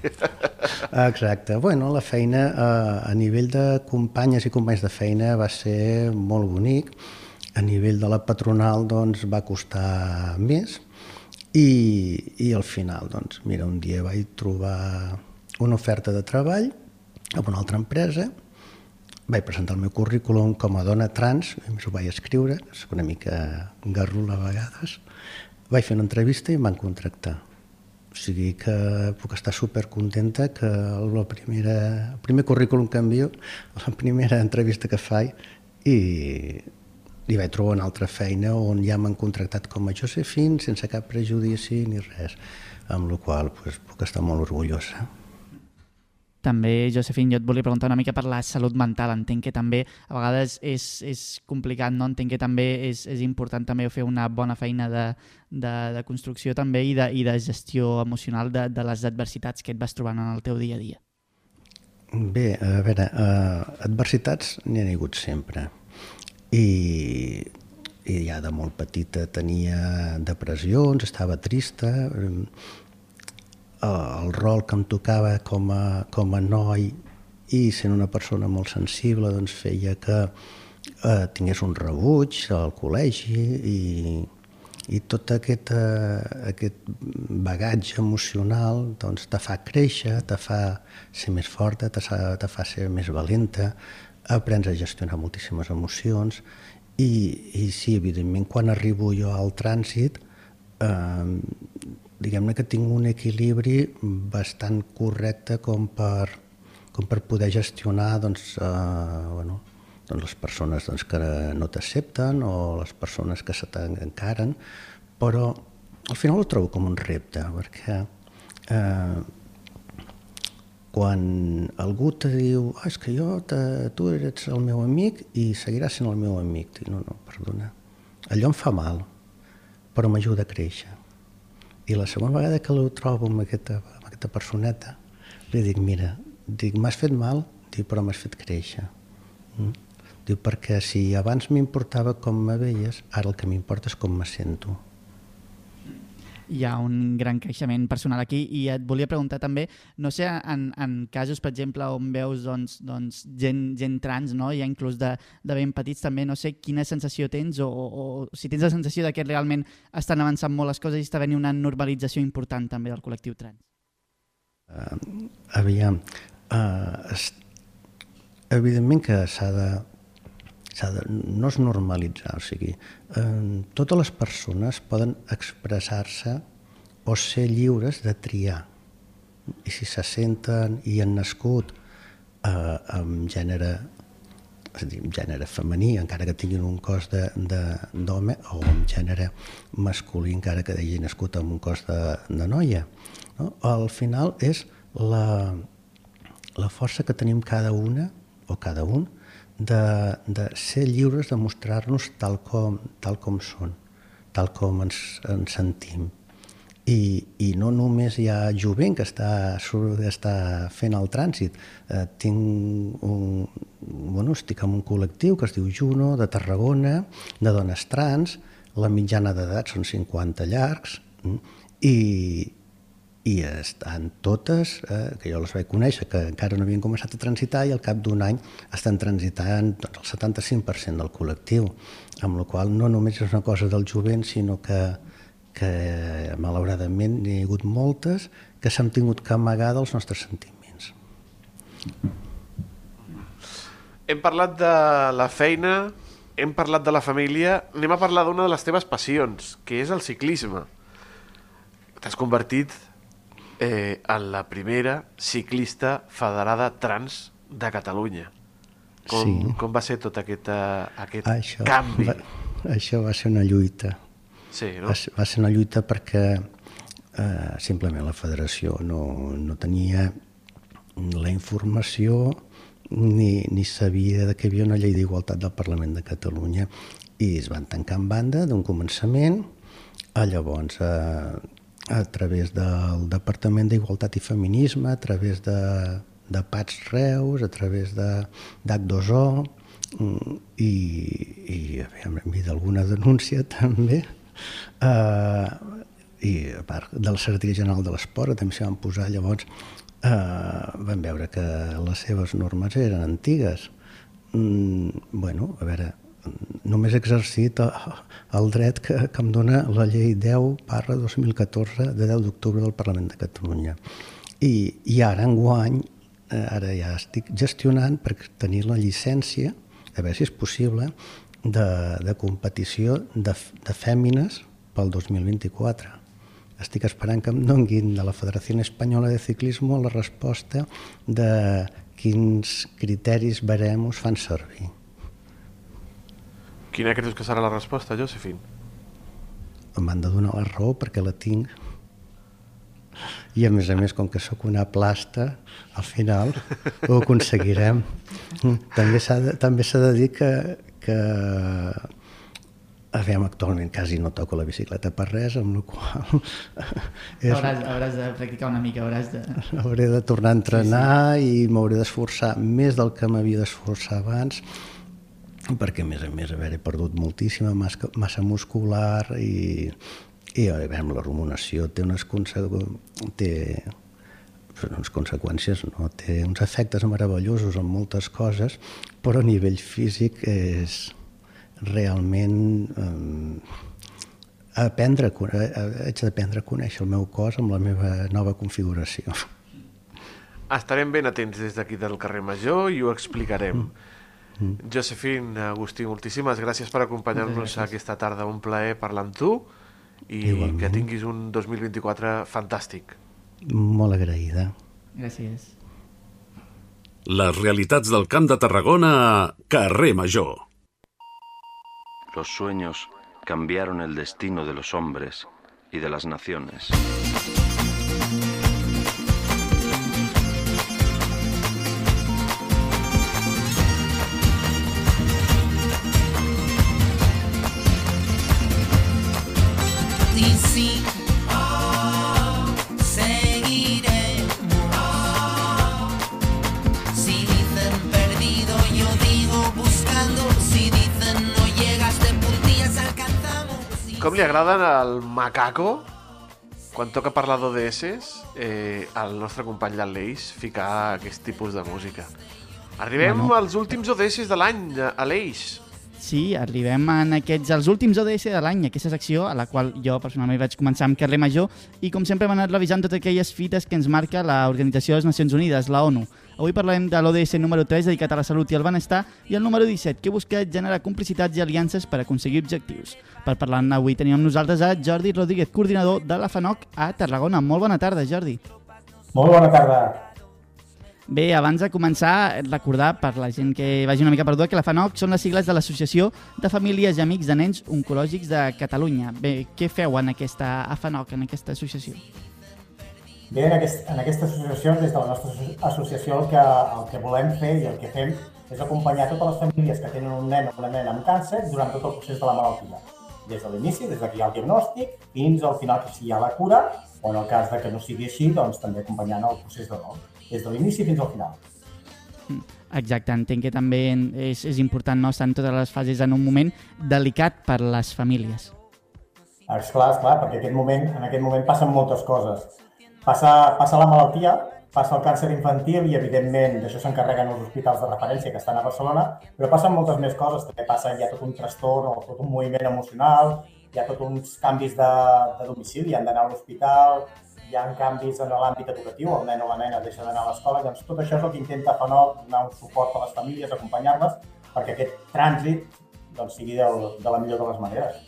Exacte. Bueno, la feina eh, a nivell de companyes i companys de feina va ser molt bonic. A nivell de la patronal doncs, va costar més i, i al final, doncs, mira, un dia vaig trobar una oferta de treball a una altra empresa vaig presentar el meu currículum com a dona trans, a més ho vaig escriure, és una mica garrula a vegades, vaig fer una entrevista i em van contractar. O sigui que puc estar supercontenta que la primera, el primer currículum que envio, la primera entrevista que faig, i, i vaig trobar una altra feina on ja m'han contractat com a Josephine sense cap prejudici ni res, amb la qual pues, puc estar molt orgullosa. També, Josefín, jo et volia preguntar una mica per la salut mental. Entenc que també a vegades és, és complicat, no? Entenc que també és, és important també fer una bona feina de, de, de construcció també i de, i de gestió emocional de, de les adversitats que et vas trobant en el teu dia a dia. Bé, a veure, uh, adversitats n'hi ha hagut sempre. I, I ja de molt petita tenia depressions, estava trista, el rol que em tocava com a, com a noi i sent una persona molt sensible doncs feia que eh, tingués un rebuig al col·legi i, i tot aquest, eh, aquest bagatge emocional doncs, te fa créixer, te fa ser més forta, te fa, te fa ser més valenta, aprens a gestionar moltíssimes emocions i, i sí, evidentment, quan arribo jo al trànsit eh, diguem-ne que tinc un equilibri bastant correcte com per, com per poder gestionar doncs, eh, bueno, doncs les persones doncs, que no t'accepten o les persones que se t'encaren, però al final ho trobo com un repte, perquè eh, quan algú te diu ah, és que jo, te, tu ets el meu amic i seguiràs sent el meu amic, dic, no, no, perdona, allò em fa mal, però m'ajuda a créixer i la segona vegada que lo trobo amb aquesta, amb aquesta personeta, li dic, mira, dic, m'has fet mal? Diu, però m'has fet créixer. Mm? Diu, perquè si abans m'importava com me veies, ara el que m'importa és com me sento. Hi ha un gran creixement personal aquí i et volia preguntar també, no sé, en, en casos, per exemple, on veus doncs, doncs, gent, gent trans, no? ja inclús de, de ben petits també, no sé quina sensació tens o, o, o si tens la sensació de que realment estan avançant molt les coses i està venint una normalització important també del col·lectiu trans. Uh, aviam, uh, evidentment que s'ha de, de... no és normalitzar, o sigui, eh, totes les persones poden expressar-se o ser lliures de triar. I si se senten i han nascut eh, amb gènere és a dir, amb gènere femení, encara que tinguin un cos d'home, o amb gènere masculí, encara que hagi nascut amb un cos de, de noia. No? Al final és la, la força que tenim cada una o cada un de, de ser lliures de mostrar-nos tal com, tal com són, tal com ens, ens sentim. I, I no només hi ha jovent que està, surt, està fent el trànsit. Eh, tinc un, bueno, estic en un col·lectiu que es diu Juno, de Tarragona, de dones trans, la mitjana d'edat són 50 llargs, mm, i, i estan totes, eh, que jo les vaig conèixer, que encara no havien començat a transitar i al cap d'un any estan transitant doncs, el 75% del col·lectiu, amb la qual no només és una cosa del jovent, sinó que, que malauradament n'hi ha hagut moltes que s'han tingut que amagar dels nostres sentiments. Hem parlat de la feina, hem parlat de la família, anem a parlar d'una de les teves passions, que és el ciclisme. T'has convertit eh, en la primera ciclista federada trans de Catalunya. Com, Sí. com va ser tot aquest, aquest Això canvi? va, això va ser una lluita. Sí, no? Va ser, va ser una lluita perquè eh, simplement la federació no, no tenia la informació ni, ni sabia de que hi havia una llei d'igualtat del Parlament de Catalunya i es van tancar en banda d'un començament a llavors a, a través del Departament d'Igualtat i Feminisme, a través de, de PATS Reus, a través de d'H2O mm, i, i hi d'alguna denúncia [LAUGHS] també eh, i a part de la Secretaria General de l'Esport també s'hi van posar llavors eh, van veure que les seves normes eren antigues. Mm, bueno, a veure només he exercit el, dret que, que em dona la llei 10 barra 2014 de 10 d'octubre del Parlament de Catalunya i, i ara enguany eh, ara ja estic gestionant per tenir la llicència a veure si és possible de, de competició de, de fèmines pel 2024 estic esperant que em donguin de la Federació Espanyola de Ciclismo la resposta de quins criteris baremos fan servir. Quina creus que serà la resposta, Josefin? Em van de donar la raó perquè la tinc. I a més a més, com que sóc una plasta, al final ho aconseguirem. També s'ha de, també s'ha de dir que, que Aviam, actualment quasi no toco la bicicleta per res, amb la qual és, Hauràs, hauràs de practicar una mica, hauràs de... hauré de tornar a entrenar sí, sí. i m'hauré d'esforçar més del que m'havia d'esforçar abans perquè a més a més haver perdut moltíssima massa, massa muscular i, i a veure, la ruminació té unes, conse té unes conseqüències, no? té uns efectes meravellosos en moltes coses, però a nivell físic és realment eh, aprendre, eh, haig d'aprendre a conèixer el meu cos amb la meva nova configuració. Estarem ben atents des d'aquí del carrer Major i ho explicarem. Mm. Josefin, Agustí, moltíssimes gràcies per acompanyar-nos aquesta tarda. Un plaer parlar amb tu i Igualment. que tinguis un 2024 fantàstic. Molt agraïda. Gràcies. Les realitats del Camp de Tarragona a Carrer Major. Los sueños cambiaron el destino de los hombres y de las naciones. Perdido, yo digo buscando. Si no puntillas, alcanzamos. Com li agraden al macaco? Quan toca parlar d'ODS, eh, al nostre company d'Aleix ficar aquest tipus de música. Arribem bueno. als últims ODS de l'any, a l'Eix. Sí, arribem en aquests, els últims ODS de l'any, aquesta secció a la qual jo personalment vaig començar amb carrer Major i com sempre hem anat revisant totes aquelles fites que ens marca l'Organització de les Nacions Unides, la ONU. Avui parlarem de l'ODS número 3 dedicat a la salut i al benestar i el número 17 que busca generar complicitats i aliances per aconseguir objectius. Per parlar-ne avui tenim amb nosaltres a Jordi Rodríguez, coordinador de la FANOC a Tarragona. Molt bona tarda, Jordi. Molt bona tarda. Bé, abans de començar, recordar per la gent que vagi una mica perduda que la FANOC són les sigles de l'Associació de Famílies i Amics de Nens Oncològics de Catalunya. Bé, què feu en aquesta FANOC, en aquesta associació? Bé, en, aquest, en aquesta associació, des de la nostra asso- associació, el que, el que volem fer i el que fem és acompanyar totes les famílies que tenen un nen o una nena amb càncer durant tot el procés de la malaltia. Des de l'inici, des de que hi ha el diagnòstic, fins al final que si hi ha la cura, o en el cas de que no sigui així, doncs també acompanyant el procés de dol. Des de l'inici fins al final. Exacte, entenc que també és, és important no estar en totes les fases en un moment delicat per les famílies. És clar, és clar, perquè aquest moment, en aquest moment passen moltes coses. Passa, passa la malaltia, passa el càncer infantil i, evidentment, d'això s'encarreguen els hospitals de referència que estan a Barcelona, però passen moltes més coses. També passa, hi ha tot un trastorn o tot un moviment emocional, hi ha tots uns canvis de, de domicili, han d'anar a l'hospital, hi ha canvis en l'àmbit educatiu, el nen o la nena deixa d'anar a l'escola, doncs tot això és el que intenta FANOC, donar un suport a les famílies, acompanyar-les, perquè aquest trànsit doncs, sigui del, de la millor de les maneres.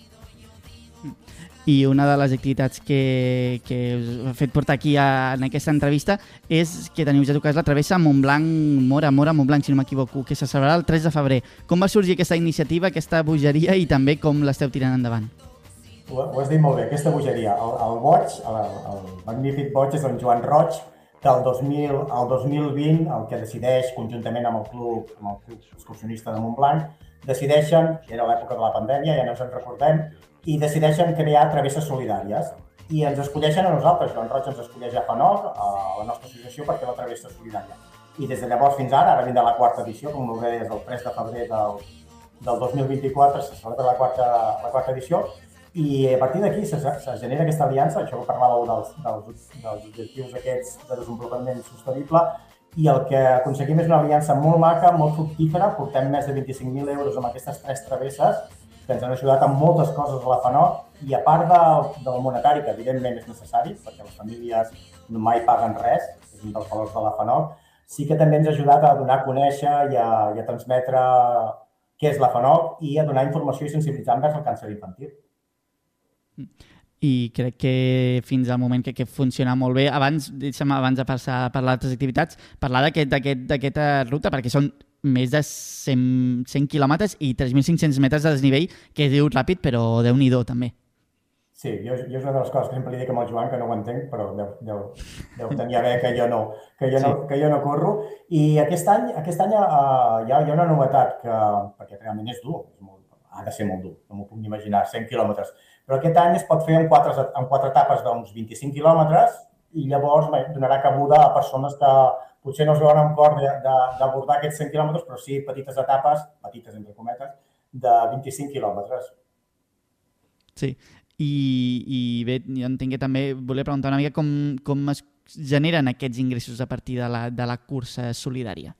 I una de les activitats que, que us ha fet portar aquí a, en aquesta entrevista és que teniu ja tocats la travessa Montblanc, Mora, Mora, Montblanc, si no m'equivoco, que se celebrarà el 3 de febrer. Com va sorgir aquesta iniciativa, aquesta bogeria i també com l'esteu tirant endavant? Ho, ho has dit molt bé, aquesta bogeria. El, el boig, el, el magnífic boig és en Joan Roig, que el, 2000, el 2020, el que decideix, conjuntament amb el club, amb el club excursionista de Montblanc, decideixen, era l'època de la pandèmia, ja no ens en recordem, i decideixen crear travesses solidàries. I ens escolleixen a nosaltres, Joan Roig ens escolleix a FANOC, a la nostra associació, per fer la travessa solidària. I des de llavors fins ara, ara vindrà la quarta edició, com bé, des del 3 de febrer del, del 2024 se celebra la quarta, la quarta edició, i a partir d'aquí se, se genera aquesta aliança, això que parlàveu dels, dels, dels objectius aquests de desenvolupament sostenible, i el que aconseguim és una aliança molt maca, molt fructífera, portem més de 25.000 euros amb aquestes tres travesses, que ens han ajudat amb moltes coses a la FANOC, i a part del, del monetari, que evidentment és necessari, perquè les famílies mai paguen res, és un dels valors de la FANOC, sí que també ens ha ajudat a donar a conèixer i a, i a transmetre què és la FANOC i a donar informació i sensibilitzar envers el càncer infantil. I crec que fins al moment que, que funciona molt bé. Abans, deixa'm, abans de passar a parlar d'altres activitats, parlar d'aquest- d'aquest- d'aquesta ruta, perquè són més de 100, 100 quilòmetres i 3.500 metres de desnivell, que es diu ràpid, però déu nhi també. Sí, jo, jo és una de les coses que sempre li dic amb el Joan, que no ho entenc, però deu, deu, deu tenir a veure que jo no, que jo no, que jo no corro. I aquest any, aquest any uh, hi, ha, hi ha una novetat, que, perquè realment és dur, és molt, ha de ser molt dur, no m'ho puc ni imaginar, 100 quilòmetres. Però aquest any es pot fer en quatre, en quatre etapes d'uns 25 quilòmetres i llavors donarà cabuda a persones que potser no es veuen amb cor d'abordar aquests 100 quilòmetres, però sí petites etapes, petites entre cometes, de 25 quilòmetres. Sí, i, i bé, jo entenc que també volia preguntar una mica com, com es generen aquests ingressos a partir de la, de la cursa solidària.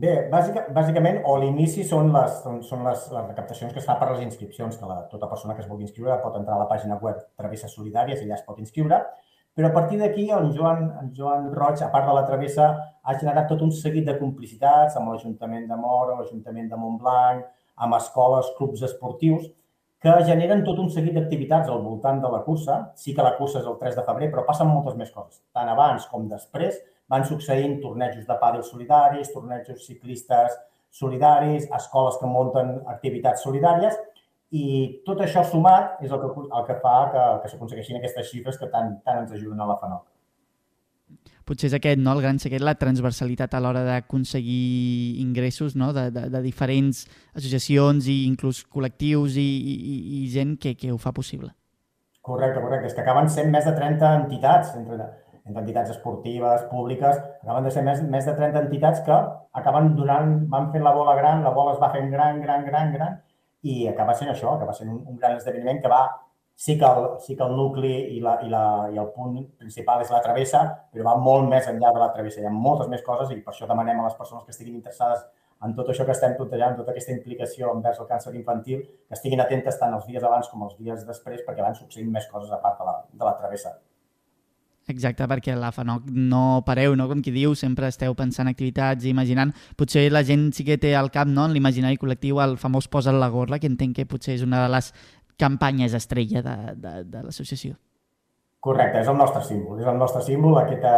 Bé, bàsica, bàsicament, o l'inici són, les, són, són les, les recaptacions que es fa per les inscripcions, que la, tota persona que es vulgui inscriure pot entrar a la pàgina web Travesses Solidàries i allà es pot inscriure, però a partir d'aquí en Joan, en Joan Roig, a part de la travessa, ha generat tot un seguit de complicitats amb l'Ajuntament de Mora, l'Ajuntament de Montblanc, amb escoles, clubs esportius, que generen tot un seguit d'activitats al voltant de la cursa. Sí que la cursa és el 3 de febrer, però passen moltes més coses. Tant abans com després van succeint tornejos de pàdel solidaris, tornejos ciclistes solidaris, escoles que munten activitats solidàries i tot això sumat és el que, el que fa que, que s'aconsegueixin aquestes xifres que tant, tant ens ajuden a la FANOC. Potser és aquest, no? el gran secret, la transversalitat a l'hora d'aconseguir ingressos no? de, de, de diferents associacions i inclús col·lectius i, i, i gent que, que ho fa possible. Correcte, correcte. És que acaben sent més de 30 entitats, entre, entre entitats esportives, públiques, acaben de ser més, més de 30 entitats que acaben donant, van fent la bola gran, la bola es va fent gran, gran, gran, gran, i acaba sent això, acaba sent un, un gran esdeveniment que va sí que el, sí que el nucli i, la, i, la, i el punt principal és la travessa, però va molt més enllà de la travessa. Hi ha moltes més coses i per això demanem a les persones que estiguin interessades en tot això que estem plantejant, tota aquesta implicació envers el càncer infantil, que estiguin atentes tant els dies abans com els dies després, perquè van succeint més coses a part de la, de la travessa. Exacte, perquè la FANOC no pareu, no? Com qui diu, sempre esteu pensant activitats i imaginant. Potser la gent sí que té al cap, no?, en l'imaginari col·lectiu, el famós posa la gorra, que entenc que potser és una de les campanyes estrella de, de, de l'associació. Correcte, és el nostre símbol, és el nostre símbol, aquest eh,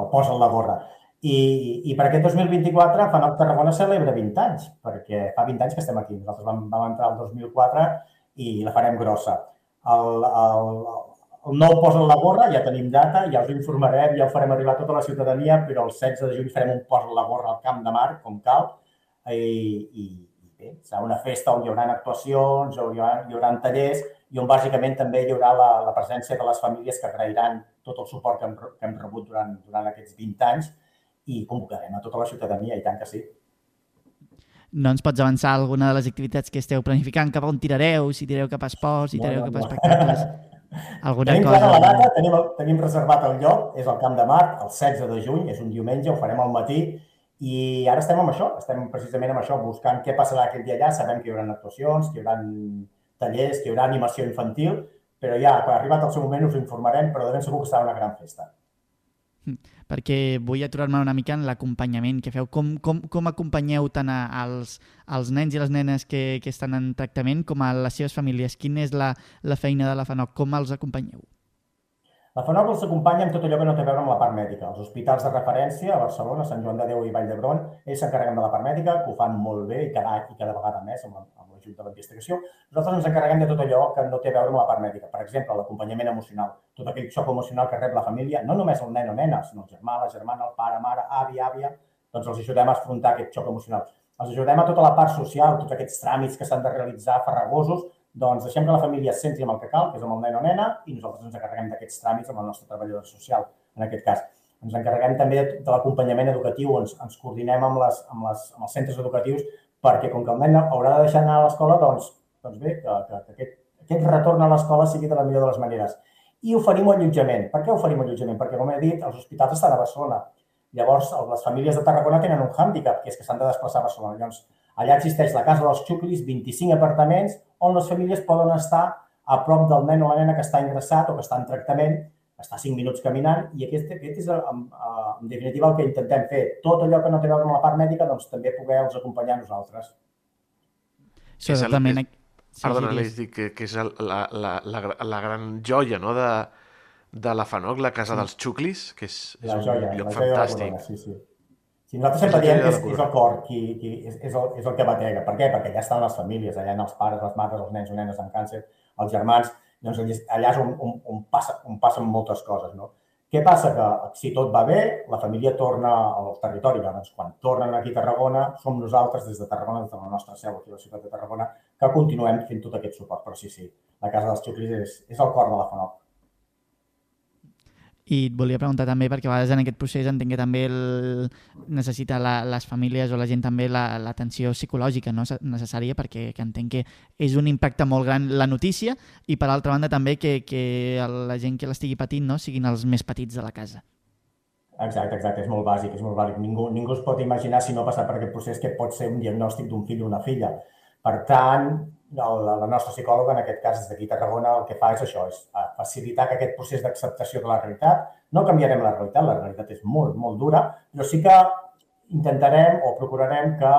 el posa la gorra. I, I per aquest 2024 FANOC Tarragona celebra 20 anys, perquè fa 20 anys que estem aquí. Nosaltres vam, vam entrar el 2004 i la farem grossa. El, el, el nou posa la gorra, ja tenim data, ja us informarem, ja ho farem arribar a tota la ciutadania, però el 16 de juny farem un posa la gorra al Camp de Mar, com cal, i, i, i bé, serà una festa on hi haurà actuacions, on hi haurà, hi haurà tallers i on bàsicament també hi haurà la, la presència de les famílies que agrairan tot el suport que hem, que hem rebut durant, durant aquests 20 anys i convocarem a tota la ciutadania, i tant que sí. No ens pots avançar alguna de les activitats que esteu planificant, cap on tirareu, si tireu cap a esports, si tireu cap a espectacles... [LAUGHS] Alguna tenim cosa... la data, tenim, tenim reservat el lloc, és al Camp de Mar, el 16 de juny, és un diumenge, ho farem al matí, i ara estem amb això, estem precisament amb això, buscant què passarà aquell dia allà, sabem que hi haurà actuacions, que hi haurà tallers, que hi haurà animació infantil, però ja, quan arribat el seu moment us informarem, però de ben segur que serà una gran festa perquè vull aturar-me una mica en l'acompanyament que feu. Com, com, com acompanyeu tant als, als nens i les nenes que, que estan en tractament com a les seves famílies? Quina és la, la feina de la FANOC? Com els acompanyeu? La FANOC els acompanya amb tot allò que no té a veure amb la part mèdica. Els hospitals de referència a Barcelona, Sant Joan de Déu i Vall d'Hebron, ells s'encarreguen de la part mèdica, que ho fan molt bé i cada, i cada vegada més amb, amb l'ajut de l'investigació. Nosaltres ens encarreguem de tot allò que no té a veure amb la part mèdica. Per exemple, l'acompanyament emocional, tot aquell xoc emocional que rep la família, no només el nen o nena, sinó el germà, la germana, el pare, mare, avi, àvia, doncs els ajudem a afrontar aquest xoc emocional. Els ajudem a tota la part social, tots aquests tràmits que s'han de realitzar farragosos, doncs deixem que la família es centri amb el que cal, que és amb el nen o nena, i nosaltres ens encarreguem d'aquests tràmits amb el nostre treballador social, en aquest cas. Ens encarreguem també de l'acompanyament educatiu, ens, ens coordinem amb, les, amb, les, amb els centres educatius perquè com que el nen haurà de deixar anar a l'escola, doncs doncs bé, que, que, que aquest, aquest retorn a l'escola sigui de la millor de les maneres. I oferim allotjament. Per què oferim allotjament? Perquè, com he dit, els hospitals estan a Barcelona. Llavors, les famílies de Tarragona tenen un hàndicap, que és que s'han de desplaçar a Barcelona. Llavors, allà existeix la Casa dels Xuclis, 25 apartaments, on les famílies poden estar a prop del nen o la nena que està ingressat o que està en tractament, està 5 minuts caminant, i aquest, aquest és, en, en definitiva, el que intentem fer. Tot allò que no té a veure amb la part mèdica, doncs també poder-los acompanyar nosaltres. Sí, exactament. Sí, Perdona, sí, Aleix, dic que, que és la, la, la, la gran joia no? de, de la FANOC, la Casa sí. dels Xuclis, que és, és la joia, un lloc la fantàstic. Corona, sí, sí. Si nosaltres sempre diem que és, és el cor, qui, qui, és, és, el, és el que batega. Per què? Perquè allà estan les famílies, allà hi els pares, les mares, els nens o nenes amb càncer, els germans, doncs allà és on, on, on, passa, on passen moltes coses. No? Què passa? Que si tot va bé, la família torna al territori. Doncs quan tornen aquí a Tarragona, som nosaltres des de Tarragona, des de la nostra seu aquí a la ciutat de Tarragona, que continuem fent tot aquest suport. Però sí, sí, la Casa dels Xuclis és, és el cor de la FANOC. I et volia preguntar també, perquè a vegades en aquest procés entenc que també el, necessita la, les famílies o la gent també l'atenció la, psicològica no? necessària, perquè que entenc que és un impacte molt gran la notícia i per altra banda també que, que la gent que l'estigui patint no? siguin els més petits de la casa. Exacte, exacte, és molt bàsic, és molt bàsic. Ningú, ningú es pot imaginar si no ha passat per aquest procés que pot ser un diagnòstic d'un fill o una filla. Per tant, la, la nostra psicòloga, en aquest cas des d'aquí Tarragona, el que fa és això, és eh, facilitar que aquest procés d'acceptació de la realitat, no canviarem la realitat, la realitat és molt, molt dura, però sí que intentarem o procurarem que,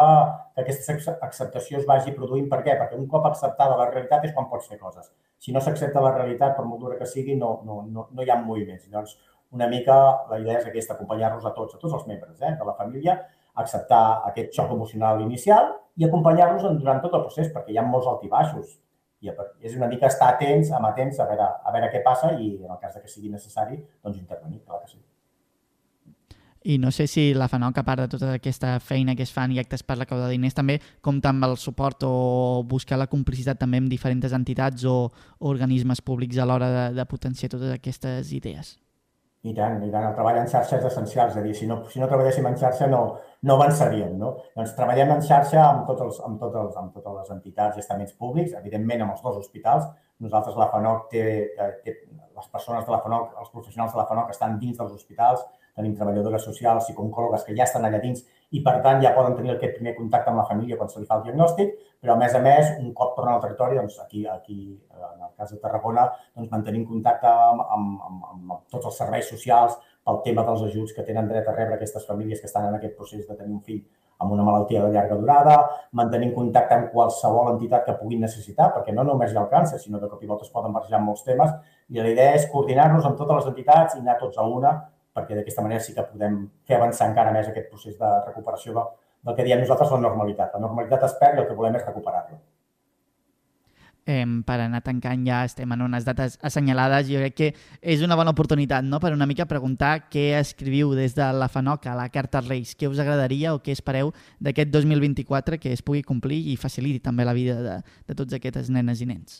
que aquesta acceptació es vagi produint. Per què? Perquè un cop acceptada la realitat és quan pots fer coses. Si no s'accepta la realitat, per molt dura que sigui, no, no, no, no hi ha moviments. Llavors, una mica la idea és aquesta, acompanyar-los a tots, a tots els membres eh, de la família, acceptar aquest xoc emocional inicial i acompanyar-los durant tot el procés, perquè hi ha molts altibaixos. I és una mica estar atents, amatents, a veure, a veure què passa i, en el cas de que sigui necessari, doncs intervenir, clar que sí. I no sé si la FANOC, a part de tota aquesta feina que es fan i actes per la causa de diners, també compta amb el suport o buscar la complicitat també amb diferents entitats o organismes públics a l'hora de, de potenciar totes aquestes idees. I tant, i tant. El treball en xarxa és essencial, és a dir, si no, si no treballéssim en xarxa no, no avançaríem, no? Doncs treballem en xarxa amb, tots els, amb, tots els, amb totes les entitats i estaments públics, evidentment amb els dos hospitals. Nosaltres, la FANOC, té, té, les persones de la FANOC, els professionals de la FANOC estan dins dels hospitals, tenim treballadores socials, psicòlogues que ja estan allà dins i, per tant, ja poden tenir aquest primer contacte amb la família quan se li fa el diagnòstic, però, a més a més, un cop tornen al territori, doncs, aquí, aquí en el cas de Tarragona, doncs, mantenim contacte amb, amb, amb, amb tots els serveis socials pel tema dels ajuts que tenen dret a rebre aquestes famílies que estan en aquest procés de tenir un fill amb una malaltia de llarga durada, mantenim contacte amb qualsevol entitat que puguin necessitar, perquè no només hi ha el càncer, sinó que cop i volta es poden barrejar molts temes, i la idea és coordinar-nos amb totes les entitats i anar tots a una perquè d'aquesta manera sí que podem fer avançar encara més aquest procés de recuperació del, del que diem nosaltres la normalitat. La normalitat es perd i el que volem és recuperar-la. Eh, per anar tancant ja estem en unes dates assenyalades jo crec que és una bona oportunitat no? per una mica preguntar què escriviu des de la FANOC a la Carta Reis què us agradaria o què espereu d'aquest 2024 que es pugui complir i faciliti també la vida de, de tots aquestes nenes i nens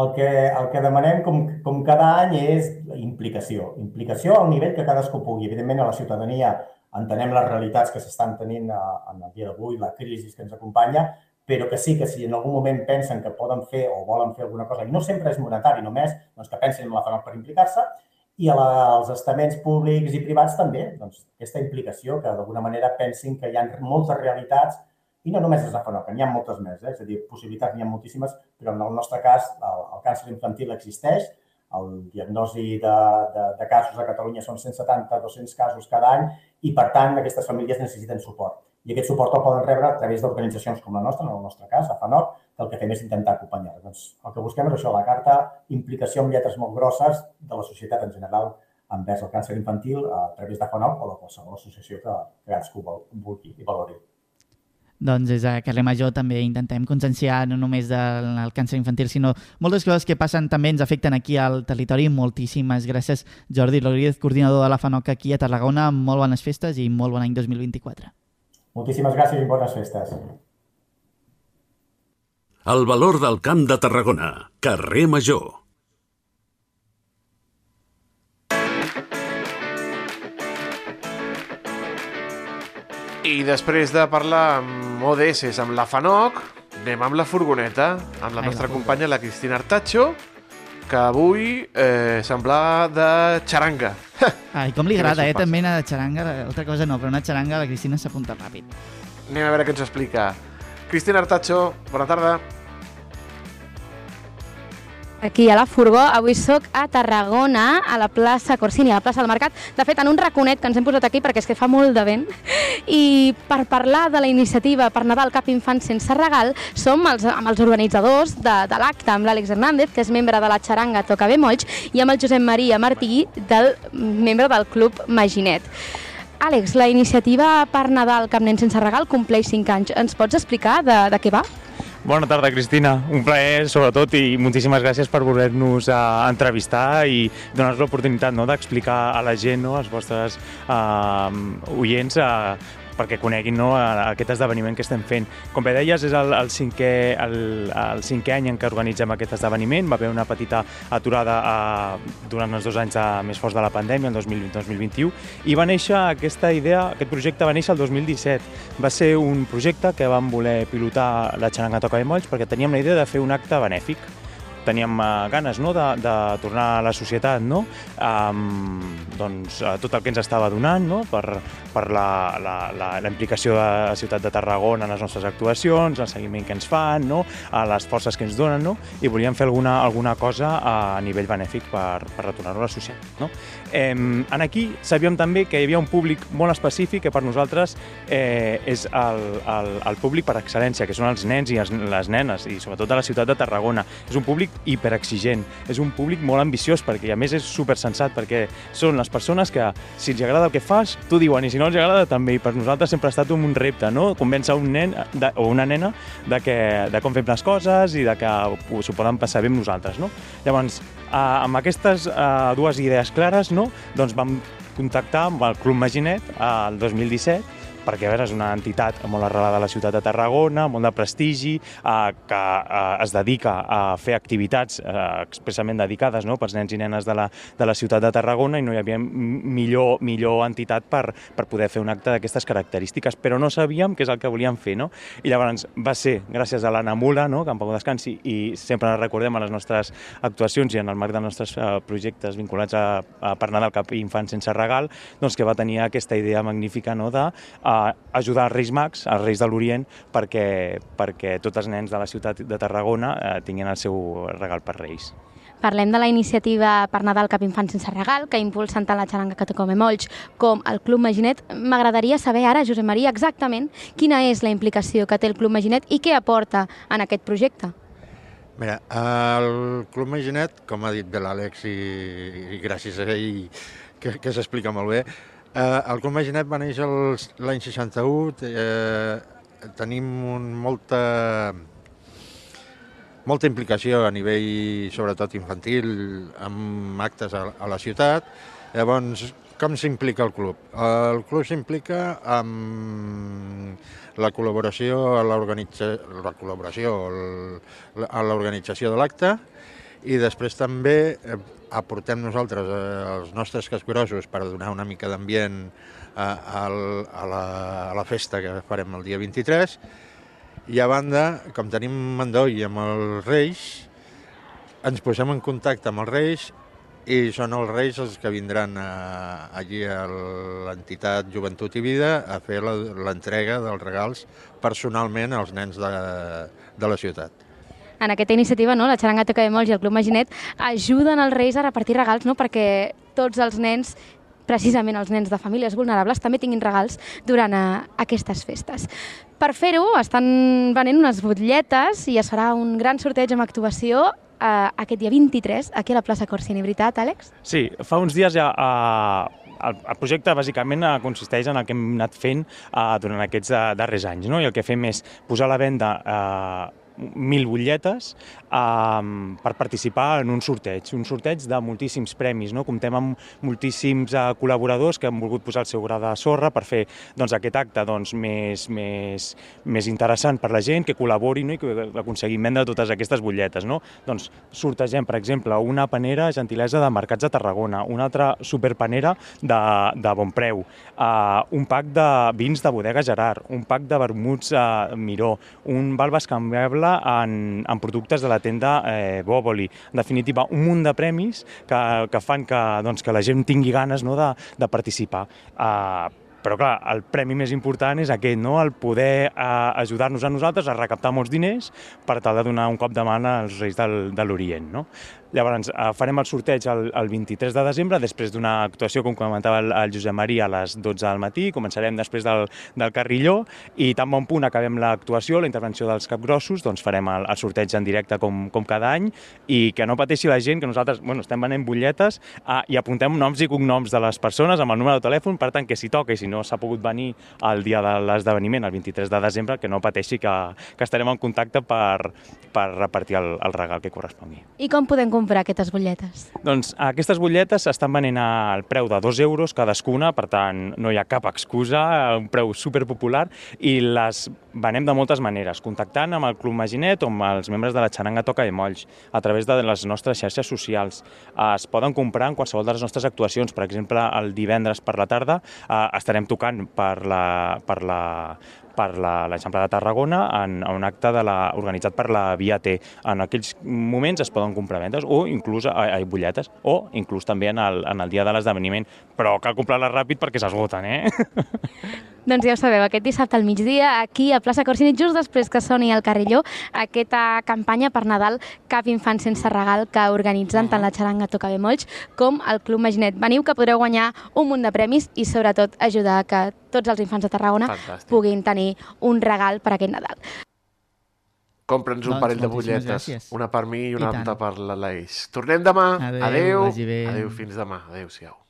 el que, el que demanem, com, com cada any, és implicació. Implicació al nivell que cadascú pugui. Evidentment, a la ciutadania entenem les realitats que s'estan tenint en el dia d'avui, la crisi que ens acompanya, però que sí que si en algun moment pensen que poden fer o volen fer alguna cosa, i no sempre és monetari només, doncs que pensin en la FANOC per implicar-se, i a la, als estaments públics i privats també, doncs, aquesta implicació, que d'alguna manera pensin que hi ha moltes realitats i no només és la FANOC, n'hi ha moltes més, eh? és a dir, possibilitats n'hi ha moltíssimes, però en el nostre cas el, el càncer infantil existeix, el diagnosi de, de, de casos a Catalunya són 170-200 casos cada any i, per tant, aquestes famílies necessiten suport. I aquest suport el poden rebre a través d'organitzacions com la nostra, en el nostre cas, a FANOC, que el que fem és intentar acompanyar. Doncs el que busquem és això, la carta implicació amb lletres molt grosses de la societat en general envers el càncer infantil a través de FANOC o de qualsevol associació que cadascú vulgui i valori doncs des de Carrer Major també intentem conscienciar no només del càncer infantil, sinó moltes coses que passen també ens afecten aquí al territori. Moltíssimes gràcies, Jordi Rodríguez, coordinador de la FANOC aquí a Tarragona. Molt bones festes i molt bon any 2024. Moltíssimes gràcies i bones festes. El valor del Camp de Tarragona, carrer Major. I després de parlar amb ODS, amb la FANOC, anem amb la furgoneta, amb la Ai, nostra la companya, la Cristina Artacho, que avui eh, semblava de xaranga. [LAUGHS] Ai, com li agrada, eh? També anar de xaranga, altra cosa no, però una xaranga la Cristina s'apunta ràpid. Anem a veure què ens explica. Cristina Artacho, bona tarda aquí a la Furgó. Avui sóc a Tarragona, a la plaça Corsini, a la plaça del Mercat. De fet, en un raconet que ens hem posat aquí perquè és que fa molt de vent. I per parlar de la iniciativa per Nadal Cap Infant Sense Regal, som els, amb els organitzadors de, de l'acte, amb l'Àlex Hernández, que és membre de la xaranga Toca Molls, i amb el Josep Maria Martí, del, membre del Club Maginet. Àlex, la iniciativa per Nadal Cap Nen Sense Regal compleix 5 anys. Ens pots explicar de, de què va? Bona tarda, Cristina. Un plaer, sobretot, i moltíssimes gràcies per voler-nos uh, entrevistar i donar-nos l'oportunitat no, d'explicar a la gent, no, als vostres uh, oients, uh, perquè coneguin no, aquest esdeveniment que estem fent. Com bé deies, és el, el, cinquè, el, el cinquè any en què organitzem aquest esdeveniment. Va haver una petita aturada eh, durant els dos anys de, més forts de la pandèmia, el 2020-2021, i va néixer aquesta idea, aquest projecte va néixer el 2017. Va ser un projecte que vam voler pilotar la Xaranga Toca de Molls perquè teníem la idea de fer un acte benèfic teníem uh, ganes no, de, de tornar a la societat no? um, doncs, uh, tot el que ens estava donant no? per, per la, la, la, la implicació de la ciutat de Tarragona en les nostres actuacions, el seguiment que ens fan, no? a les forces que ens donen, no? i volíem fer alguna, alguna cosa a nivell benèfic per, per retornar-ho a la societat. No? Eh, en aquí sabíem també que hi havia un públic molt específic que per nosaltres eh, és el, el, el públic per excel·lència, que són els nens i les nenes, i sobretot de la ciutat de Tarragona. És un públic hiperexigent, és un públic molt ambiciós, perquè a més és super sensat, perquè són les persones que, si els agrada el que fas, t'ho diuen, i si no els agrada també, i per nosaltres sempre ha estat un repte, no? Convèncer un nen de, o una nena de, que, de com fem les coses i de que s'ho poden passar bé amb nosaltres, no? Llavors, eh, amb aquestes eh, dues idees clares, no? Doncs vam contactar amb el Club Maginet el 2017 perquè veure, és una entitat molt arrelada a la ciutat de Tarragona, molt de prestigi, eh, que eh, es dedica a fer activitats eh, expressament dedicades no? pels nens i nenes de la, de la ciutat de Tarragona i no hi havia millor, millor entitat per, per poder fer un acte d'aquestes característiques, però no sabíem què és el que volíem fer. No? I llavors va ser gràcies a l'Anna Mula, no? que en Pau Descansi, i sempre la recordem a les nostres actuacions i en el marc dels nostres eh, projectes vinculats a, a per Nadal cap Infants sense regal, doncs que va tenir aquesta idea magnífica no? de eh, ajudar els Reis Mags, els Reis de l'Orient, perquè, perquè tots els nens de la ciutat de Tarragona eh, tinguin el seu regal per Reis. Parlem de la iniciativa per Nadal Cap Infant sense regal, que impulsen tant la xaranga que Catacome Molls com el Club Maginet. M'agradaria saber ara, Josep Maria, exactament quina és la implicació que té el Club Maginet i què aporta en aquest projecte. Mira, el Club Maginet, com ha dit bé l'Àlex i, i gràcies a ell que, que s'explica molt bé, eh, el Club Maginet va néixer l'any 61, eh, tenim un, molta molta implicació a nivell, sobretot infantil, amb actes a, a la ciutat. Llavors, com s'implica el club? El club s'implica amb la col·laboració a l'organització, de l'acte i després també eh, aportem nosaltres eh, els nostres casgrossos per donar una mica d'ambient a, a, a, la, a la festa que farem el dia 23 i a banda, com tenim Mandoi amb els Reis, ens posem en contacte amb els Reis i són els Reis els que vindran a, allí a l'entitat Joventut i Vida a fer l'entrega dels regals personalment als nens de, de la ciutat en aquesta iniciativa, no, la Xaranga Toca de Molls i el Club Maginet ajuden els Reis a repartir regals no, perquè tots els nens precisament els nens de famílies vulnerables també tinguin regals durant a, eh, aquestes festes. Per fer-ho estan venent unes butlletes i es farà un gran sorteig amb actuació eh, aquest dia 23 aquí a la plaça Corsini, veritat, Àlex? Sí, fa uns dies ja eh, el, el projecte bàsicament eh, consisteix en el que hem anat fent eh, durant aquests eh, darrers anys, no? i el que fem és posar a la venda eh, mil butlletes um, per participar en un sorteig, un sorteig de moltíssims premis. No? Comptem amb moltíssims uh, col·laboradors que han volgut posar el seu gra de sorra per fer doncs, aquest acte doncs, més, més, més interessant per la gent, que col·labori no? i que aconseguim vendre totes aquestes butlletes. No? Doncs sortegem, per exemple, una panera gentilesa de Mercats de Tarragona, una altra superpanera de, de bon preu, uh, un pack de vins de bodega Gerard, un pack de vermuts uh, Miró, un val bescanviable en, en productes de la tenda eh, Bòboli. En definitiva, un munt de premis que, que fan que, doncs, que la gent tingui ganes no, de, de participar. Uh, però clar, el premi més important és aquest, no? el poder eh, ajudar-nos a nosaltres a recaptar molts diners per tal de donar un cop de mà als Reis del, de l'Orient. No? Llavors, eh, farem el sorteig el, el 23 de desembre, després d'una actuació, com comentava el, el Josep Maria, a les 12 del matí. Començarem després del, del Carrilló i tan bon punt acabem l'actuació, la intervenció dels capgrossos, doncs farem el, el sorteig en directe com, com cada any i que no pateixi la gent, que nosaltres bueno, estem venent butlletes eh, i apuntem noms i cognoms de les persones amb el número de telèfon, per tant, que si toca i si no s'ha pogut venir el dia de l'esdeveniment, el 23 de desembre, que no pateixi que, que estarem en contacte per, per repartir el, el regal que correspongui. I com podem comprar aquestes butlletes? Doncs aquestes butlletes estan venent al preu de 2 euros cadascuna, per tant no hi ha cap excusa, un preu superpopular i les venem de moltes maneres, contactant amb el Club Maginet o amb els membres de la xaranga Toca de Molls, a través de les nostres xarxes socials. Es poden comprar en qualsevol de les nostres actuacions, per exemple, el divendres per la tarda eh, estarem tocant per la, per la per l'Eixample de Tarragona en, en un acte de la, organitzat per la Via T. En aquells moments es poden comprar vendes o inclús a, a butlletes o inclús també en el, en el dia de l'esdeveniment, però cal comprar-les ràpid perquè s'esgoten, eh? [LAUGHS] Doncs ja ho sabeu, aquest dissabte al migdia, aquí a plaça Corsini, just després que soni el Carrilló, aquesta campanya per Nadal Cap infant sense regal que organitzen tant la xaranga Toca de Molls com el Club Maginet. Veniu que podreu guanyar un munt de premis i sobretot ajudar a que tots els infants de Tarragona Fantàstic. puguin tenir un regal per aquest Nadal. Compra'ns un doncs, parell de butlletes, una per mi i una I altra per l'Aleix. Tornem demà. Adéu. Adéu, adéu fins demà. Adéu-siau.